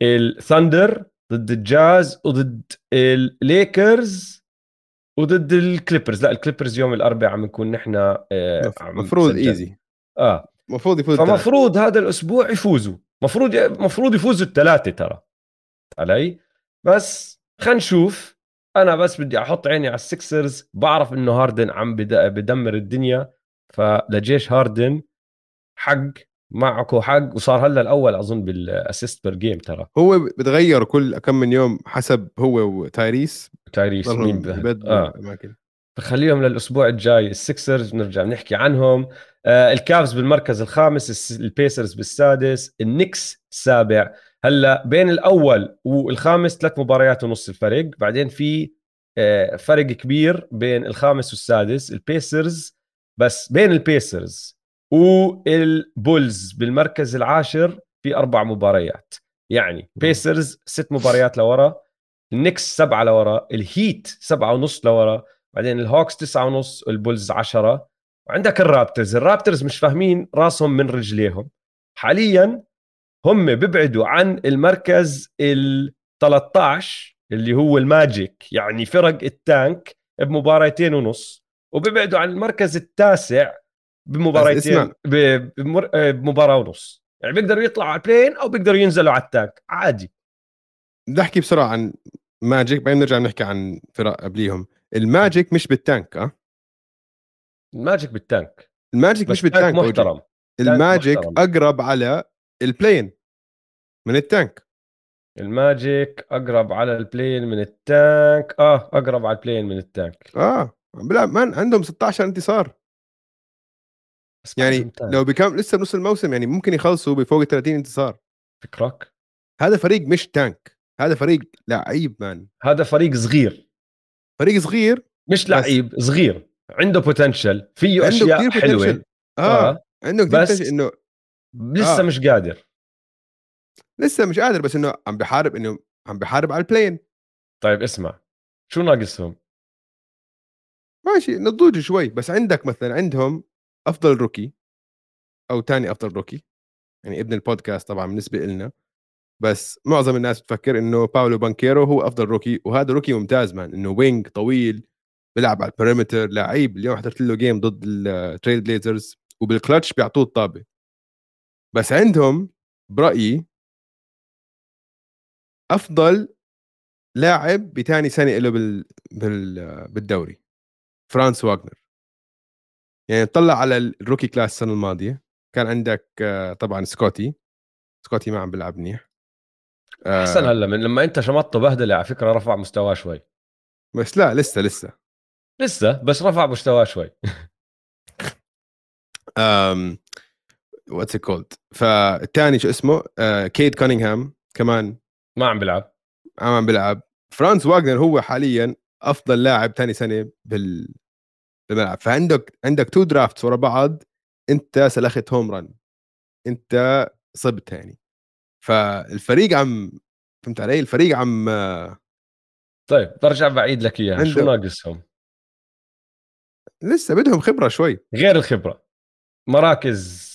ال Thunder ضد الجاز وضد الليكرز وضد ال Clippers لا ال Clippers يوم الأربعاء عم نكون نحن آه، المفروض نسجل. easy آه. المفروض يفوز. فمفروض هذا الأسبوع يفوزوا. مفروض مفروض يفوزوا الثلاثه ترى. علي؟ بس خلينا نشوف. أنا بس بدي أحط عيني على ال Sixers بعرف إنه هاردن عم بد- بدمر الدنيا. فلجيش هاردن. حق معكو حق وصار هلأ الأول أظن بال assist per game ترى. هو بتغير كل كم من يوم حسب هو وتايريس. تايريس مين الأماكن. فخليهم للأسبوع الجاي ال Sixers بنرجع بنحكي عنهم. آه ال Cavs بالمركز الخامس ال Pacers بالسادس ال Knicks السابع هلأ بين الأول والخامس ثلاث مباريات ونص الفرق بعدين في آه فرق كبير بين الخامس والسادس ال Pacers. بس بين ال Pacers وال Bulls بالمركز العاشر في أربع مباريات. يعني Pacers ست مباريات لورا ال Knicks سبعة لورا ال Heat سبعة ونص لورا بعدين ال Hawks تسعة ونص ال Bulls عشرة. وعندك ال Raptors ال Raptors مش فاهمين راسهم من رجليهم. حاليا هم بيبعدوا عن المركز ال 13 اللي هو ال Magic يعني فرق ال tank بمباراتين ونص وبيبعدوا عن المركز التاسع بمباراتين آه، بمباراة ونص. يعني بيقدروا يطلعوا على ال play-in أو بيقدروا ينزلوا على ال tank. عادي. بدي أحكي بسرعة عن Magic بعدين نرجع نحكي عن فرق قبليهم. ال Magic مش بال tank آه؟ ال Magic بال tank. ال Magic مش بال tank. محترم. ال Magic محترم. أقرب على ال play-in من ال tank. ال Magic أقرب على ال play-in من ال tank. آه أقرب على ال play-in من ال tank. آه. بيلعب man عندهم 16 انتصار. يعني tank. لو بكم لسه بنص الموسم يعني ممكن يخلصوا بفوق ال 30 انتصار. فكرك هذا فريق مش تانك هذا فريق لعيب مان هذا فريق صغير. فريق صغير مش لعيب صغير. عنده بوتنشل فيه عنده أشياء كثير حلوة. potential. آه, آه. عنده كثير بس- إنه لسه آه. مش قادر. لسه مش قادر بس إنه عم بحارب إنه عم بحارب على البلين طيب اسمع. شو ناقصهم؟ ماشي نضوج شوي. بس عندك مثلا عندهم أفضل rookie أو ثاني أفضل rookie يعني ابن البودكاست طبعا بالنسبة لنا بس معظم الناس بتفكر إنه باولو بانكيرو هو أفضل rookie وهذا rookie ممتاز man إنه wing طويل بيلعب على ال perimeter لعيب اليوم حضرت له game ضد ال Trail Blazers وبالكلتش بيعطوه الطابة. بس عندهم برأيي أفضل لاعب بثاني سنة له بال... بال... بالدوري فرانز واغنر. يعني طلع على ال rookie class السنة الماضية. كان عندك آه، طبعا سكوتي. سكوتي ما عم بيلعب منيح. آه، أحسن هلأ من لما أنت شمطته بهدلة على فكرة رفع مستواه شوي. بس لا لسه لسه. لسه؟ بس رفع مستواه شوي. um, what's called فالثاني شو اسمه؟ آه كيد كونينغهام كمان. ما عم بيلعب. عم بيلعب. فرانز واغنر هو حاليا أفضل لاعب ثاني سنة بال بالملعب فعندك عندك two drafts ورا بعض انت سلخت home run انت صبت يعني. فالفريق عم فهمت علي؟ الفريق عم طيب برجع بعيد لك إياها. شو عنده- ناقصهم؟ لسه بدهم خبرة شوي. غير الخبرة. مراكز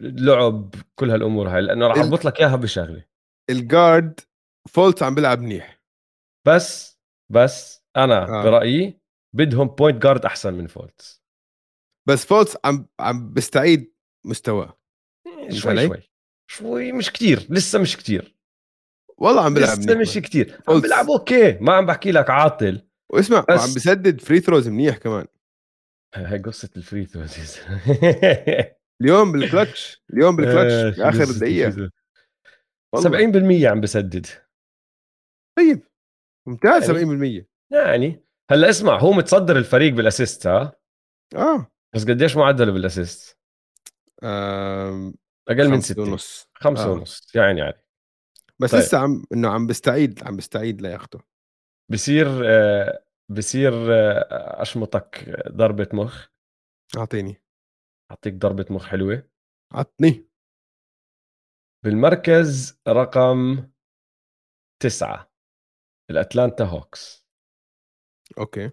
لعب كل هالأمور هاي لأنه راح أربط لك إياها بشغلة. ال guard فولتس عم بيلعب منيح. بس بس أنا. آه. برأيي بدهم point guard أحسن من فولتس بس فولتس عم عم بيستعيد مستواه. شوي علي؟ شوي. شوي مش كتير لسه مش كتير. والله عم بيلعب لسه مش كتير. عم بيلعب okay ما عم بحكي لك عاطل. واسمع بس... عم بسدد free throws منيح كمان. هاي قصة ال free throws اليوم بالكلتش اليوم بالكلتش آخر دقيقة. 70% عم بسدد. طيب. ممتاز يعني 70% يعني هلا اسمع هو متصدر الفريق بالأسيست ها؟ آه. بس قديش معدله بالأسيست؟ آه... أقل من ستة. ونص. خمسة آه. ونص يعني يعني. بس طيب. لسه عم إنه عم بستعيد عم بستعيد لياخته بصير آه بصير آه أشمطك ضربة مخ. أعطيني. أعطيك ضربة مخ حلوة. عطني. بالمركز رقم تسعة ال Atlanta Hawks. okay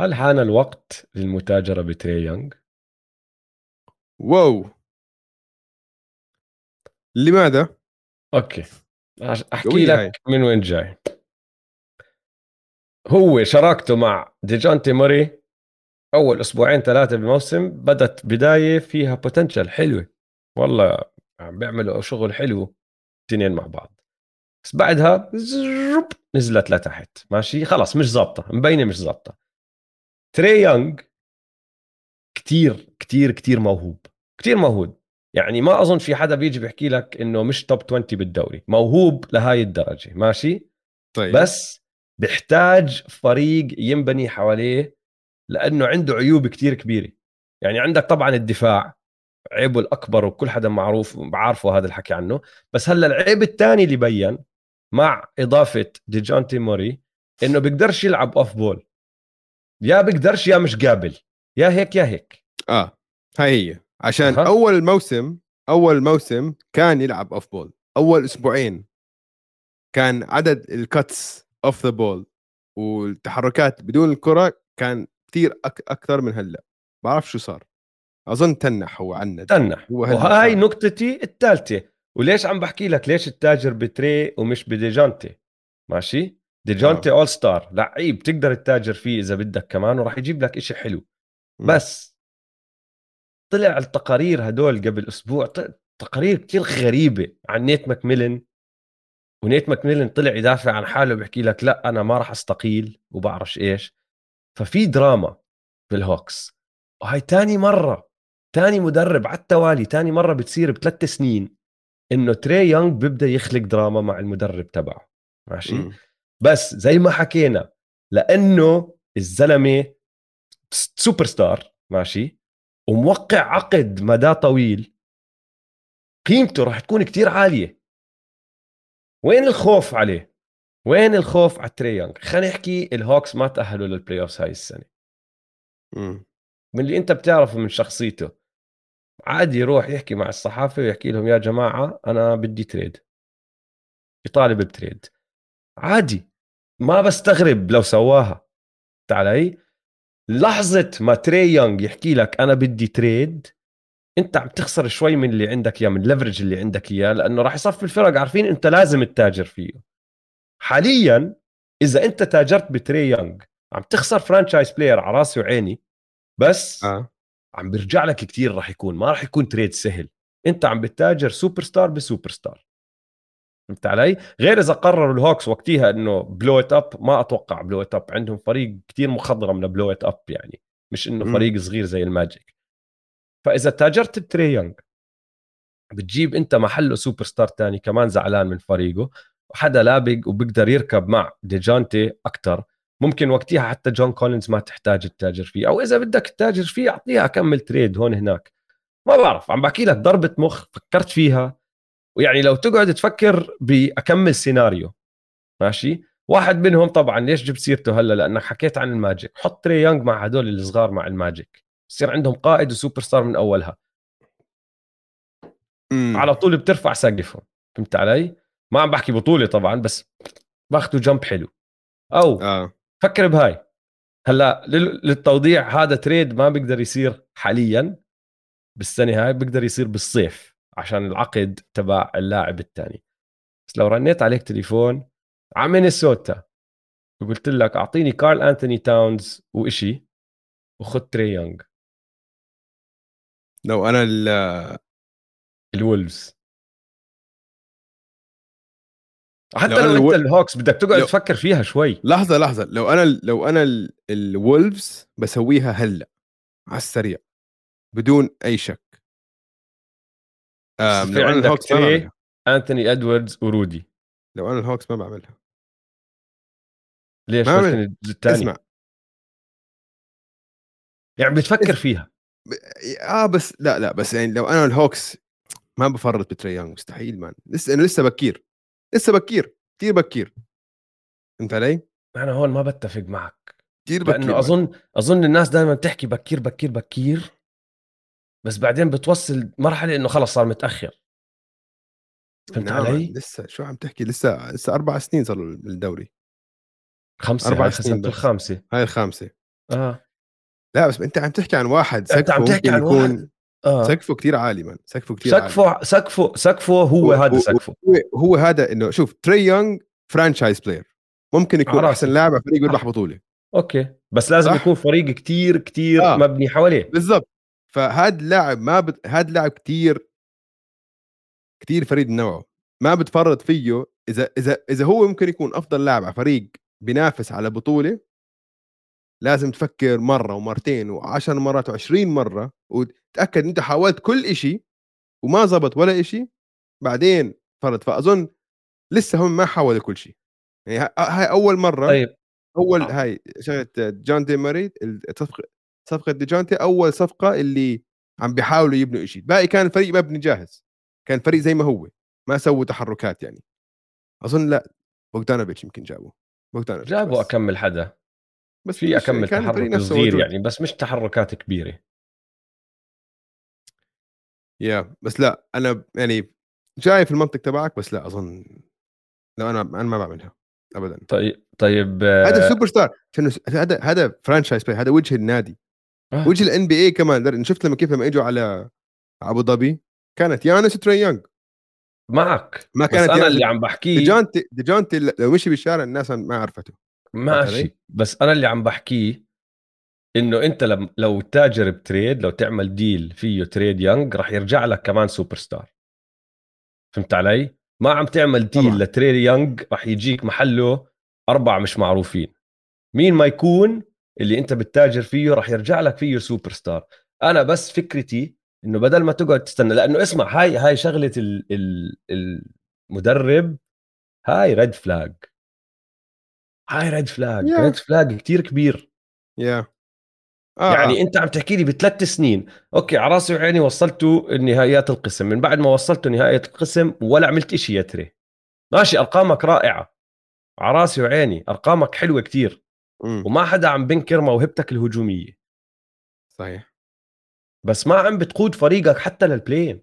هل حان الوقت للمتاجرة بتري يونغ؟ wow لماذا؟ okay أحكي لك هاي. من وين جاي هو شراكته مع ديجانتي موري أول أسبوعين ثلاثة بالموسم بدت بداية فيها potential حلوة والله عم بيعملوا شغل حلو اثنين مع بعض بس بعدها نزلت لتحت. ماشي؟ خلاص مش ظابطة مبينة مش ظابطة. تري يونغ كتير كتير كتير موهوب كتير موهوب يعني ما أظن في حدا بيجي بيحكي لك إنه مش top 20 بالدوري. موهوب لهاي الدرجة. ماشي؟ طيب. بس بيحتاج فريق ينبني حواليه لأنه عنده عيوب كتير كبيرة. يعني عندك طبعا الدفاع عيبه الأكبر وكل حدا معروف بعرفه هذا الحكي عنه. بس هلأ العيب الثاني اللي بين مع إضافة ديجانتي موري إنه بيقدرش يلعب off ball يا بيقدرش يا مش قابل. يا هيك يا هيك. آه هاي هي. عشان أه. أول موسم أول موسم كان يلعب off ball أول أسبوعين كان عدد الكاتس اوف ذا بول والتحركات بدون الكرة كان كثير أك أكثر من هلأ. بعرف شو صار. أظن تنح هو عنا تنح. وهاي نقطتي الثالثة. وليش عم بحكي لك ليش التاجر بتري ومش بديجانتي؟ ماشي؟ ديجانتي آه. اول ستار لعيب تقدر التاجر فيه إذا بدك كمان وراح يجيب لك إشي حلو. بس طلع التقارير هدول قبل أسبوع تقارير كتير غريبة عن نيت ماكميلن. ونيت ماكميلن طلع يدافع عن حاله بيحكي لك لا أنا ما راح أستقيل وبعرفش إيش. ففي دراما بالهوكس. وهي تاني مرة تاني مدرب على التوالي تاني مرة بتصير بثلاث سنين. إنه تري يونغ بيبدأ يخلق دراما مع المدرب تبعه ماشي؟ م. بس زي ما حكينا لأنه الزلمة سوبر ستار ماشي؟ وموقع عقد مدى طويل قيمته راح تكون كتير عالية. وين الخوف عليه؟ وين الخوف على تري يونغ؟ خلينا نحكي الهوكس ما تأهلوا لل playoff هاي السنة. م. من اللي أنت بتعرفه من شخصيته. عادي يروح يحكي مع الصحافة ويحكي لهم يا جماعة أنا بدي trade يطالب ب trade عادي ما بستغرب لو سواها. على لحظة ما تري يونغ يحكي لك أنا بدي trade أنت عم تخسر شوي من اللي عندك إياه من ال leverage اللي عندك إياه لأنه راح يصفي الفرق. عارفين أنت لازم تتاجر فيه. حاليا إذا أنت تاجرت بتري يونغ عم تخسر franchise player على راسي وعيني بس آه. عم بيرجع لك كثير راح يكون ما راح يكون trade سهل. انت عم بتتاجر superstar ب superstar فهمت علي؟ غير إذا قرروا الهوكس وقتها إنه blow it up ما أتوقع blow it up عندهم فريق كتير مخضرم ل blow it up يعني. مش إنه فريق صغير زي الماجيك. فإذا تاجرت بتري يونغ بتجيب أنت محله سوبر ستار تاني كمان زعلان من فريقه وحدا لابق وبيقدر يركب مع ديجانتي أكثر ممكن وقتها حتى جون كولينز ما تحتاج تتاجر فيه. أو إذا بدك تتاجر فيه أعطيها كمل trade هون هناك. ما بعرف عم بحكي لك ضربة مخ فكرت فيها. ويعني لو تقعد تفكر بأكمل سيناريو ماشي؟ واحد منهم طبعا ليش جبت سيرته هلأ؟ لأنك حكيت عن الماجيك. حط تري يونغ مع هدول الصغار مع الماجيك. يصير عندهم قائد وسوبر ستار من أولها. مم. على طول بترفع سقفهم. فهمت علي؟ ما عم بحكي بطولة طبعا بس باخذوا جمب حلو. أو آه. فكر بهاي. هلأ للتوضيح هذا trade ما بيقدر يصير حاليا بالسنة هاي بيقدر يصير بالصيف عشان العقد تبع اللاعب الثاني بس لو رنيت عليك تليفون على مينيسوتا وقلت لك أعطيني كارل انثوني تاونز وإشي وخذ تري يونغ. لو أنا ال الولفز. حتى لو لو, أنت الهوكس بدك تقعد لو- تفكر فيها شوي. لحظة لحظة. لو أنا لو أنا ال- الولفز بسويها هلأ على السريع بدون أي شك. في عندك تري بعملها. أنتوني إدواردز ورودي لو أنا الهوكس ما بعملها. ليش؟ ما اسمع. يعني بتفكر فيها. آه بس لا لا بس يعني لو أنا الهوكس ما بفرط بتري يانج مستحيل man. لسه أنا لسه بكير. لسه بكير كثير بكير فهمت علي؟ أنا هون ما بتفق معك. كثير بكير لأنه. أظن أظن الناس دائما بتحكي بكير بكير بكير بس بعدين بتوصل مرحلة إنه خلص صار متأخر. فهمت نعم، علي؟ لسه شو عم تحكي؟ لسه لسه أربع سنين صار له الدوري. خمسة أربع هاي سنين. الخامسه هاي الخامسه آه. لا بس أنت عم تحكي عن واحد أنت عم تحكي عن يكون واحد؟ آه. سقفه كثير عالي man سقفه كثير عالي. سقفه سقفه سقفه هو هو- هذا سقفه. هو, هو هذا إنه شوف تري يونغ franchise player ممكن يكون أحسن. لاعب فريق بيربح صح. بطولة. أوكي. بس لازم صح. يكون فريق كتير كتير آه. مبني حواليه. بالضبط. فهذا اللاعب ما بت... هذا اللاعب كثير كثير فريد من نوعه. ما بتفرط فيه اذا اذا إذا هو ممكن يكون أفضل لاعب على فريق بينافس على بطولة لازم تفكر مرة ومرتين وعشر مرات وعشرين مرة وتاكد إنت حاولت كل إشي وما زبط ولا إشي بعدين فرط فأظن لسه هم ما حاولوا كل شيء. يعني ها- هاي أول مرة طيب. أول آه. هاي شغلة ديجانتي موري الصفقه صفقة ديجونتي أول صفقة اللي عم بيحاولوا يبنوا شيء باقي كان الفريق مبني جاهز. كان فريق زي ما هو ما سووا تحركات يعني. أظن لا بوغدانوفيتش يمكن جابوا بوغدانوفيتش جابوا. أكمل حدا. بس في أكمل الفريق تحرك صغير. يعني بس مش تحركات كبيرة. yeah بس لأ أنا يعني جاي في المنطق تبعك بس لأ أظن لا أنا أنا ما بعملها ابدا. طيب طيب هذا سوبر ستار هذا هذا franchise player هذا وجه النادي. آه. وجه ال NBA كمان. شفت لما كيف لما إجوا على أبو ظبي؟ كانت يانيس وتري يونغ معك. ما بس كانت أنا يعني- اللي عم بحكيه. ديجونتي ديجونتي لو مشي بالشارع الناس ما عرفته. ماشي؟ بس أنا اللي عم بحكيه إنه أنت لم لو تاجر ب trade لو تعمل deal فيه تري يانج راح يرجع لك كمان سوبر ستار فهمت علي؟ ما عم تعمل deal طبعاً. لتري يانج راح يجيك محله أربع مش معروفين. مين ما يكون اللي أنت بتتاجر فيه راح يرجع لك فيه سوبر ستار أنا بس فكرتي إنه بدل ما تقعد تستنى لأنه اسمع هاي هاي شغلة ال ال المدرب هاي red flag هاي red flag Yeah. red flag كتير كبير. يا آه. يعني آه. أنت عم تحكي لي بثلاث سنين. أوكي على راسي وعيني وصلتوا نهائيات القسم. من بعد ما وصلتوا نهائيات القسم ولا عملت إشي يا تري. ماشي أرقامك رائعة. على راسي وعيني أرقامك حلوة كتير مم. وما حدا عم بنكر موهبتك الهجومية. صحيح. بس ما عم بتقود فريقك حتى لل play-in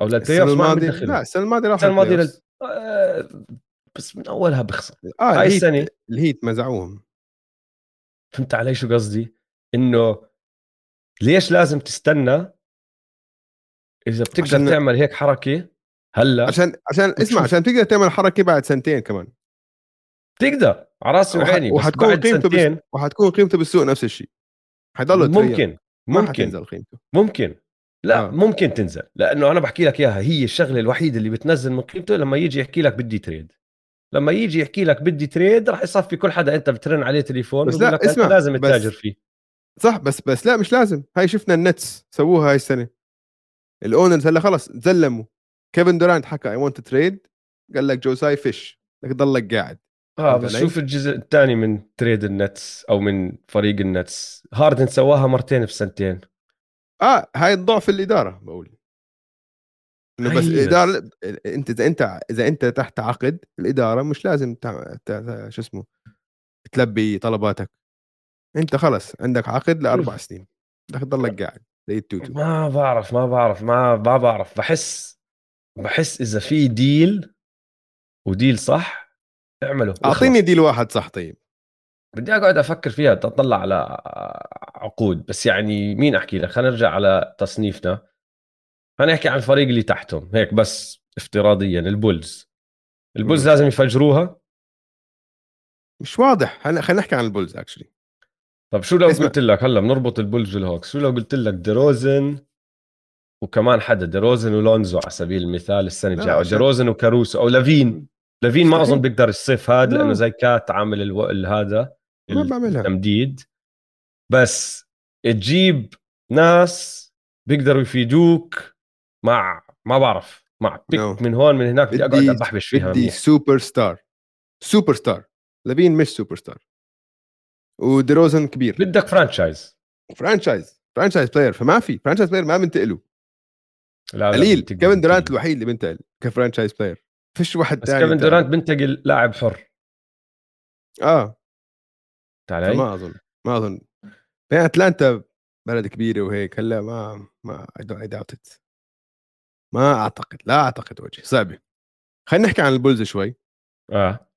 أو لل play السنة off بتدخل. لا السنة الماضية راح السنة الماضية لل... آه، بس من أولها بخسر. آه هاي السنة. الهيت مزعوهم. فهمت علي شو قصدي إنه ليش لازم تستنى إذا بتقدر عشان- تعمل هيك حركة هلا عشان عشان اسمع. عشان تقدر تعمل حركة بعد سنتين كمان تقدر على راسي وح- وعيني بس وحتكون قيمته بس وحتكون قيمته بالسوق نفس الشيء حيضل. ممكن ممكن حتنزل قيمته ممكن لا. آه. ممكن تنزل لأنه أنا بحكي لك إياها هي الشغلة الوحيدة اللي بتنزل من قيمته لما يجي يحكي لك بدي trade لما يجي يحكي لك بدي trade راح يصفي كل حدا أنت بترن عليه تليفون بس لا، اسمع، لازم بس- تتاجر فيه. صح بس بس لا مش لازم. هاي شفنا النتس سووها هاي السنة. ال owners هلأ خلص تزلموا. كيفن دورانت حكى I want trade قال لك جو تساي فيش بدك تضلك قاعد. آه بس؟ شوف الجزء الثاني من trade النتس أو من فريق النتس. هاردن سواها مرتين في سنتين آه هاي الضعف الإدارة بقول. إنه بس الاداره أنت إذا أنت إذا أنت تحت عقد الإدارة مش لازم تع... تع... شو اسمه تلبي طلباتك. أنت خلص عندك عقد لأربع سنين. بدك تضلك قاعد زي التوتو. ما بعرف ما بعرف ما ما بعرف. بحس بحس إذا في deal و deal صح اعمله. أعطيني deal واحد صح طيب. بدي أقعد أفكر فيها اطلع على عقود. بس يعني مين أحكي لك؟ خلينا نرجع على تصنيفنا. خلينا نحكي عن الفريق اللي تحتهم هيك بس افتراضيا البولز البولز. لازم يفجروها مش واضح هلا خلينا نحكي عن البولز actually طب شو لو اسمع. قلت لك هلا بنربط البولز والهوكس شو لو قلت لك ديروزن وكمان حدا ديروزن ولونزو على سبيل المثال السنة الجاية عشان- ديروزن وكاروسو أو لافين لافين ما. أظن بيقدر الصيف هذا لأنه لا. زي كات عامل ألو... هذا ما بعملها. التمديد بس تجيب ناس بيقدروا يفيدوك مع ما بعرف. مع بيك No. من هون من هناك بدي أقعد أبحبش فيها بدي. سوبر ستار سوبر ستار لافين مش سوبر ستار وديروزن كبير. بدك فرانشايز فرانشايز فرانشايز بلاير فما في. فرانشايز بلاير ما بنتقله. لا قليل. كيفن دورانت. الوحيد اللي بنتقل ك franchise player فيش واحد بس ثاني كيفن انتقل. دورانت بنتقل لاعب حر. آه. تعال ما أظن. ما أظن. بين أتلانتا بلد كبيرة وهيك. هلا ما ما اي داوت ات ما أعتقد لا أعتقد وجه صعبة. خلينا نحكي عن البولز شوي. آه.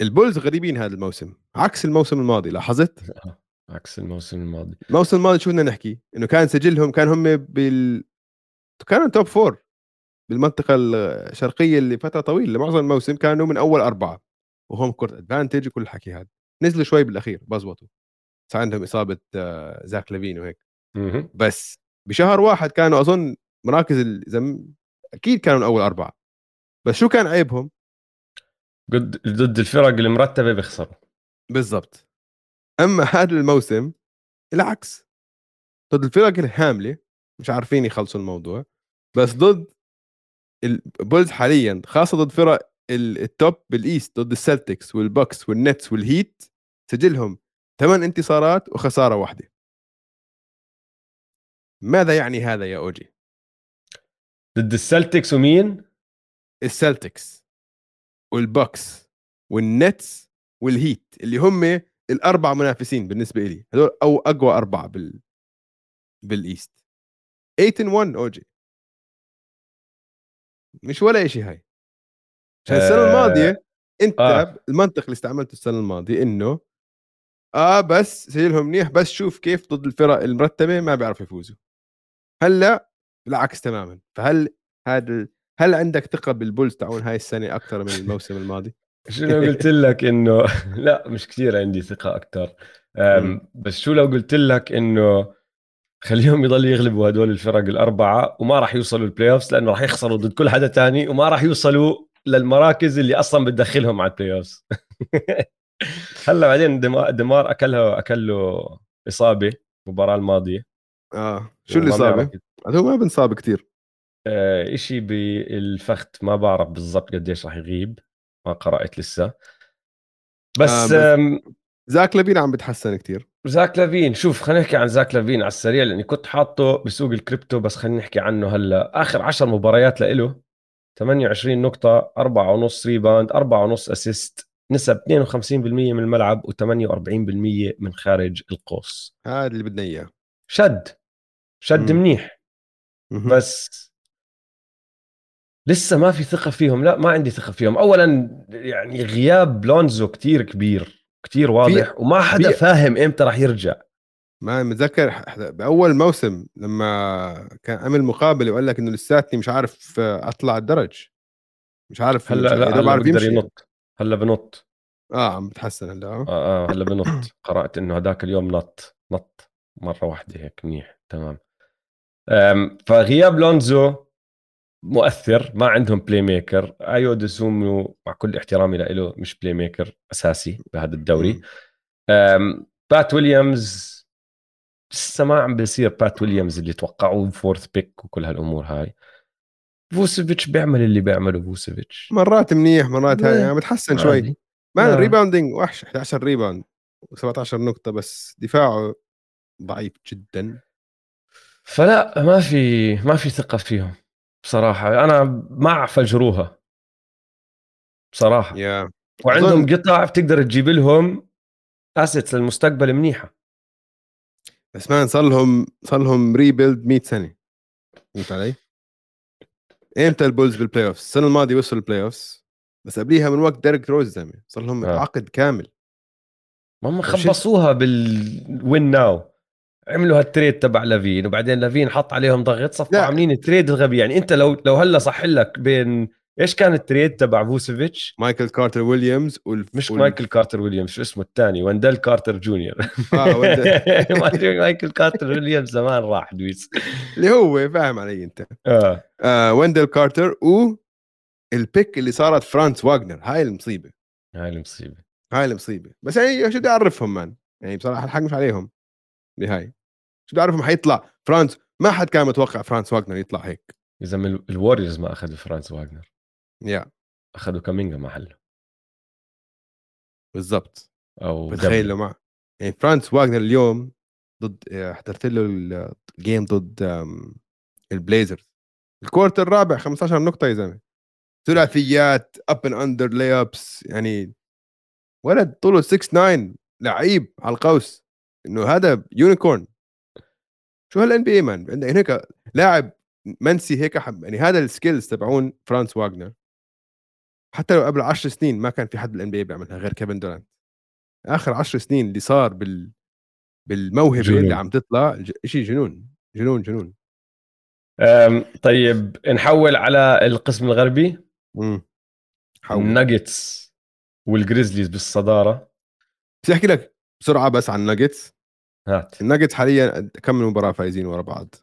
البولز غريبين هذا الموسم. عكس الموسم الماضي لاحظت؟ عكس الموسم الماضي. الموسم الماضي شو بدنا نحكي؟ إنه كان سجلهم كان هم بال كانوا top four بالمنطقة الشرقية اللي فترة طويلة. لمعظم الموسم كانوا من أول أربعة. و home court advantage وكل الحكي هذا. نزلوا شوي بالأخير بزبطوا. صار عندهم إصابة آه، زاك لافين وهيك. بس بشهر واحد كانوا أظن مراكز ال- إذا م- أكيد كانوا من أول أربعة. بس شو كان عيبهم؟ ضد ضد الفرق المرتبة بيخسروا. بالضبط. أما هذا الموسم العكس. ضد الفرق الهامله مش عارفين يخلصوا الموضوع بس ضد البولز حاليا خاصة ضد فرق ال- ال top بال East ضد السلتكس والبوكس والنتس والهيت سجلهم ثمان انتصارات وخسارة واحدة. ماذا يعني هذا يا أوجي ضد السلتكس ومين؟ السلتكس والبوكس والنتس والهيت اللي هم الأربع منافسين بالنسبة لي هذول أو أقوى أربعة بال بال East 8 1 أوجي مش ولا شيء هاي عشان السنة آه، الماضية أنت آه. آه. المنطق اللي استعملته السنة الماضية إنه آه بس سجلهم منيح بس شوف كيف ضد الفرق المرتبة ما بيعرفوا يفوزوا هلا بالعكس تماما فهل هذا هل عندك ثقة بالبولز تاعون هاي السنة أكثر من الموسم الماضي؟ شو لو قلت لك إنه لا مش كثير عندي ثقة أكثر. بس شو لو قلت لك إنه خليهم يضلوا يغلبوا هدول الفرق الأربعة وما راح يوصلوا ال playoffs لأنه راح يخسروا ضد كل حدا تاني وما راح يوصلوا للمراكز اللي أصلا بتدخلهم على ال playoffs هلا بعدين دمار أكلها اكل له إصابة المباراة الماضية آه. شو وما الاصابه؟ بنعرف- هو ما بنصاب كثير آه، إشي بالفخد ما بعرف بالضبط قديش راح يغيب ما قرأت لسه. بس آه، بس- زاك لافين عم بتحسن كثير زاك لافين شوف خلينا نحكي عن زاك لافين على السريع لأني كنت حاطه بسوق الكريبتو بس خلينا نحكي عنه هلأ. آخر 10 مباريات لإله 28 نقطة 4.5 rebound 4.5 assist نسب 52% من الملعب و48% من خارج القوس. هذا اللي بدنا إياه. شد. شد. منيح. بس لسه ما في ثقة فيهم. لا ما عندي ثقة فيهم. أولا يعني غياب لونزو كتير كبير كتير واضح وما حدا فاهم إمتى راح يرجع. ما متذكر بأول موسم لما كان عمل مقابلة وقال لك إنه لساتني مش عارف أطلع الدرج. مش عارف هلأ لا هلأ يمشي. ينط. هلأ بنط. آه عم بتحسن هلأ آه. آه, آه هلأ بنط. قرأت إنه هذاك اليوم نط. نط مرة واحدة هيك منيح. تمام. فغياب لونزو مؤثر ما عندهم playmaker أيو دسومو مع كل احترامي له مش playmaker أساسي بهذا الدوري. بات ويليامز لسه ما عم بيصير بات ويليامز اللي توقعوه fourth pick وكل هالأمور هاي. فوسيفيتش بيعمل اللي بيعمله فوسيفيتش. مرات منيح مرات هاي إيه، يعني بتحسن شوي. عادي. ما. ال rebounding وحش 11 rebound و17 نقطة بس دفاعه ضعيف جدا. فلا ما في ما في ثقة فيهم بصراحة. أنا مع فجروها بصراحة. يا. وعندهم أظن- قطع بتقدر تجيب لهم assets للمستقبل منيحة. بس man صار لهم صار لهم rebuild 100 سنة. فهمت علي؟ إمتى البولز بال playoff؟ السنة الماضية وصلوا ال playoff بس قبليها من وقت ديريك روز زلمة. صار لهم آه. عقد كامل. ما هم طيب خبصوها بال win now عملوا هال trade تبع لافين وبعدين لافين حط عليهم ضغط صفوا. عاملين ال trade الغبي يعني انت لو لو هلا صح لك بين إيش كان ال trade تبع فوتشيفيتش؟ مايكل كارتر ويليامز والف... مش وال- مايكل كارتر ويليامز شو اسمه الثاني؟ وندل كارتر جونيور. آه وند- مايكل كارتر ويليامز زمان راح دويس. اللي هو فاهم علي أنت. آه. آه ويندل كارتر و ال pick اللي صارت فرانس واجنر هاي المصيبة. هاي المصيبة. هاي المصيبة. بس يعني شو بدي أعرفهم man يعني بصراحة الحق مش عليهم. بهاي. شو بدي اعرفهم حيطلع فرانس؟ ما حد كان متوقع فرانس واجنر يطلع هيك. إذا من الووريورز ما أخذوا فرانس واجنر يا أخذوا كامينجا محله بالضبط. أو بتخيل. لو مع يعني فرانس واجنر اليوم ضد آه، حضرت له ال game ضد البليزرز ال quarter الرابع 15 نقطة يا زلمة. ثلاثيات up and under layups يعني ولد طوله 6 9 لعيب على القوس. إنه هذا unicorn شو هال NBA man عندك هيك لاعب منسي هيك حب يعني هذا ال skills تبعون فرانس واجنر حتى لو قبل 10 سنين ما كان في حد بال NBA بيعملها غير كيفن دورانت. آخر 10 سنين اللي صار بال بالموهبة جنون. اللي عم تطلع شيء جنون جنون جنون. طيب نحول على القسم الغربي. امم الناجتس والجريزليز بالصدارة. بدي أحكي لك بسرعة بس عن الناجتس هات. الناجتس حاليا كم من مباراة فايزين ورا بعض؟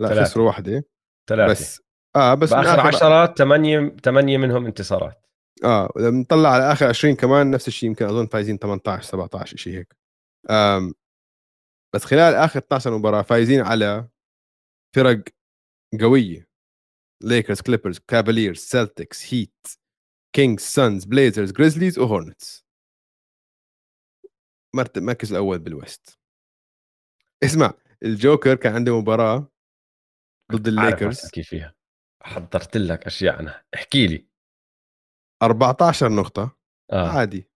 لا ثلاثة. خسروا واحدة ثلاثة. بس. آه بس من باخر 10 8 8 منهم انتصارات. آه لما نطلع على آخر 20 كمان نفس الشيء يمكن أظن فايزين 18 17 شيء هيك. آم بس خلال آخر 12 مباراة فايزين على فرق قوية. ليكرز كليبرز كافاليرز سلتكس هيت كينجز سانز بليزرز جريزليز وهورنتس المركز الأول بالويست اسمع الجوكر كان عنده مباراة ضد الليكرز. أحكي فيها. حضرت لك أشياء عنها احكي لي. 14 نقطة. آه. عادي.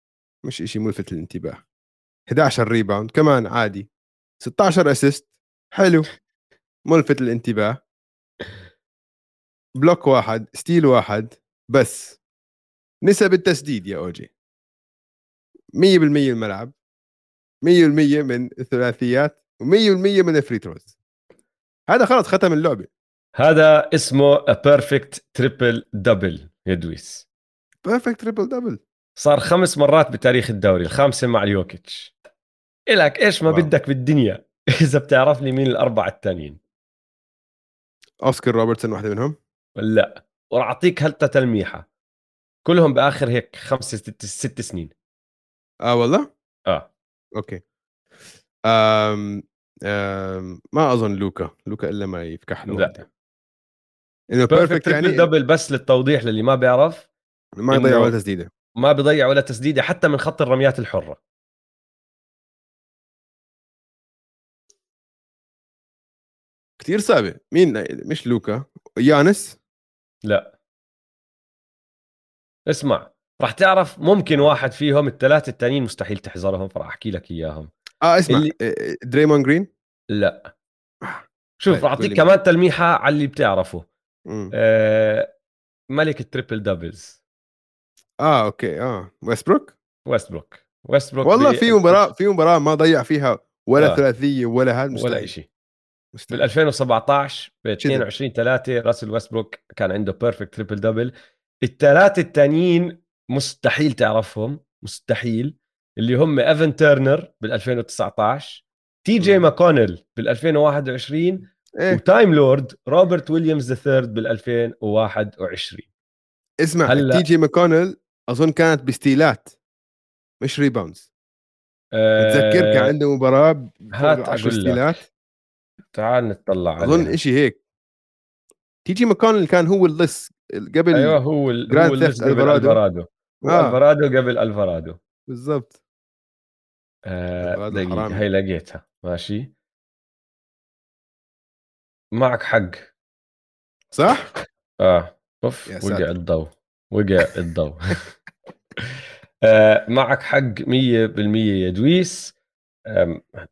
مش إشي ملفت للانتباه. 11 rebound كمان عادي. 16 assist حلو. ملفت للانتباه. block واحد. steal واحد. بس. نسب التسديد يا OG. 100% الملعب. 100% من الثلاثيات. و100% من ال free throws هذا خلص ختم اللعبة. هذا اسمه perfect triple double يا دويس. perfect triple double صار خمس مرات بتاريخ الدوري الخامسة مع اليوكيتش. إلك إيش ما wow. بدك بالدنيا؟ إذا بتعرف لي مين الأربعة التانيين. أوسكار روبرتسون واحدة منهم. لا. وراح أعطيك هلتا تلميحة. كلهم بآخر هيك خمس ست, ست سنين. آه والله؟ آه. okay. أم... ما أظن لوكا لوكا إلا ما يفكح له لا. إنه perfect يعني double بس للتوضيح للي ما بيعرف ما يضيع ولا تسديدة. ما بضيع ولا تسديدة حتى من خط الرميات الحرة. كثير صعبة. مين؟ مش لوكا. يانس؟ لا. اسمع راح تعرف ممكن واحد فيهم الثلاثة التانيين مستحيل تحذرهم فراح أحكي لك إياهم. آه اسمع اللي-. دريمون جرين لا. شوف طيب، راح قول اعطيك كمان تلميحة على اللي بتعرفه. مم. آه ملك ال triple doubles آه okay آه. ويستبروك ويستبروك ويستبروك والله في مباراة في مباراة ما ضيع فيها ولا آه. ثلاثية ولا هذا ولا شيء. بال 2017 ب شدد. 22 3 راسل ويستبروك كان عنده perfect triple double الثلاثه الثانيين مستحيل تعرفهم مستحيل. اللي هم إيفن تيرنر بال 2019 تي جي. ماكونيل بال 2021 إيه. وتايم لورد روبرت ويليامز الثيرد بال 2021 اسمع هلا- تي جي ماكونيل أظن كانت بستيلات مش rebounds بتذكر كان آه، عنده مباراة هات فوق 10 أقول لك. ستيلات تعال نطلع أظن. شيء هيك. تي جي ماكونيل كان هو اللص قبل أيوه هو ال... هو Theft قبل هو آه. ألفارادو قبل ألفارادو. بالضبط. آه دقيقة. هي لقيتها. ماشي. معك حق. صح؟ آه. أوف وقع. الضوء. وقع الضوء. آه معك حق 100% يا دويس.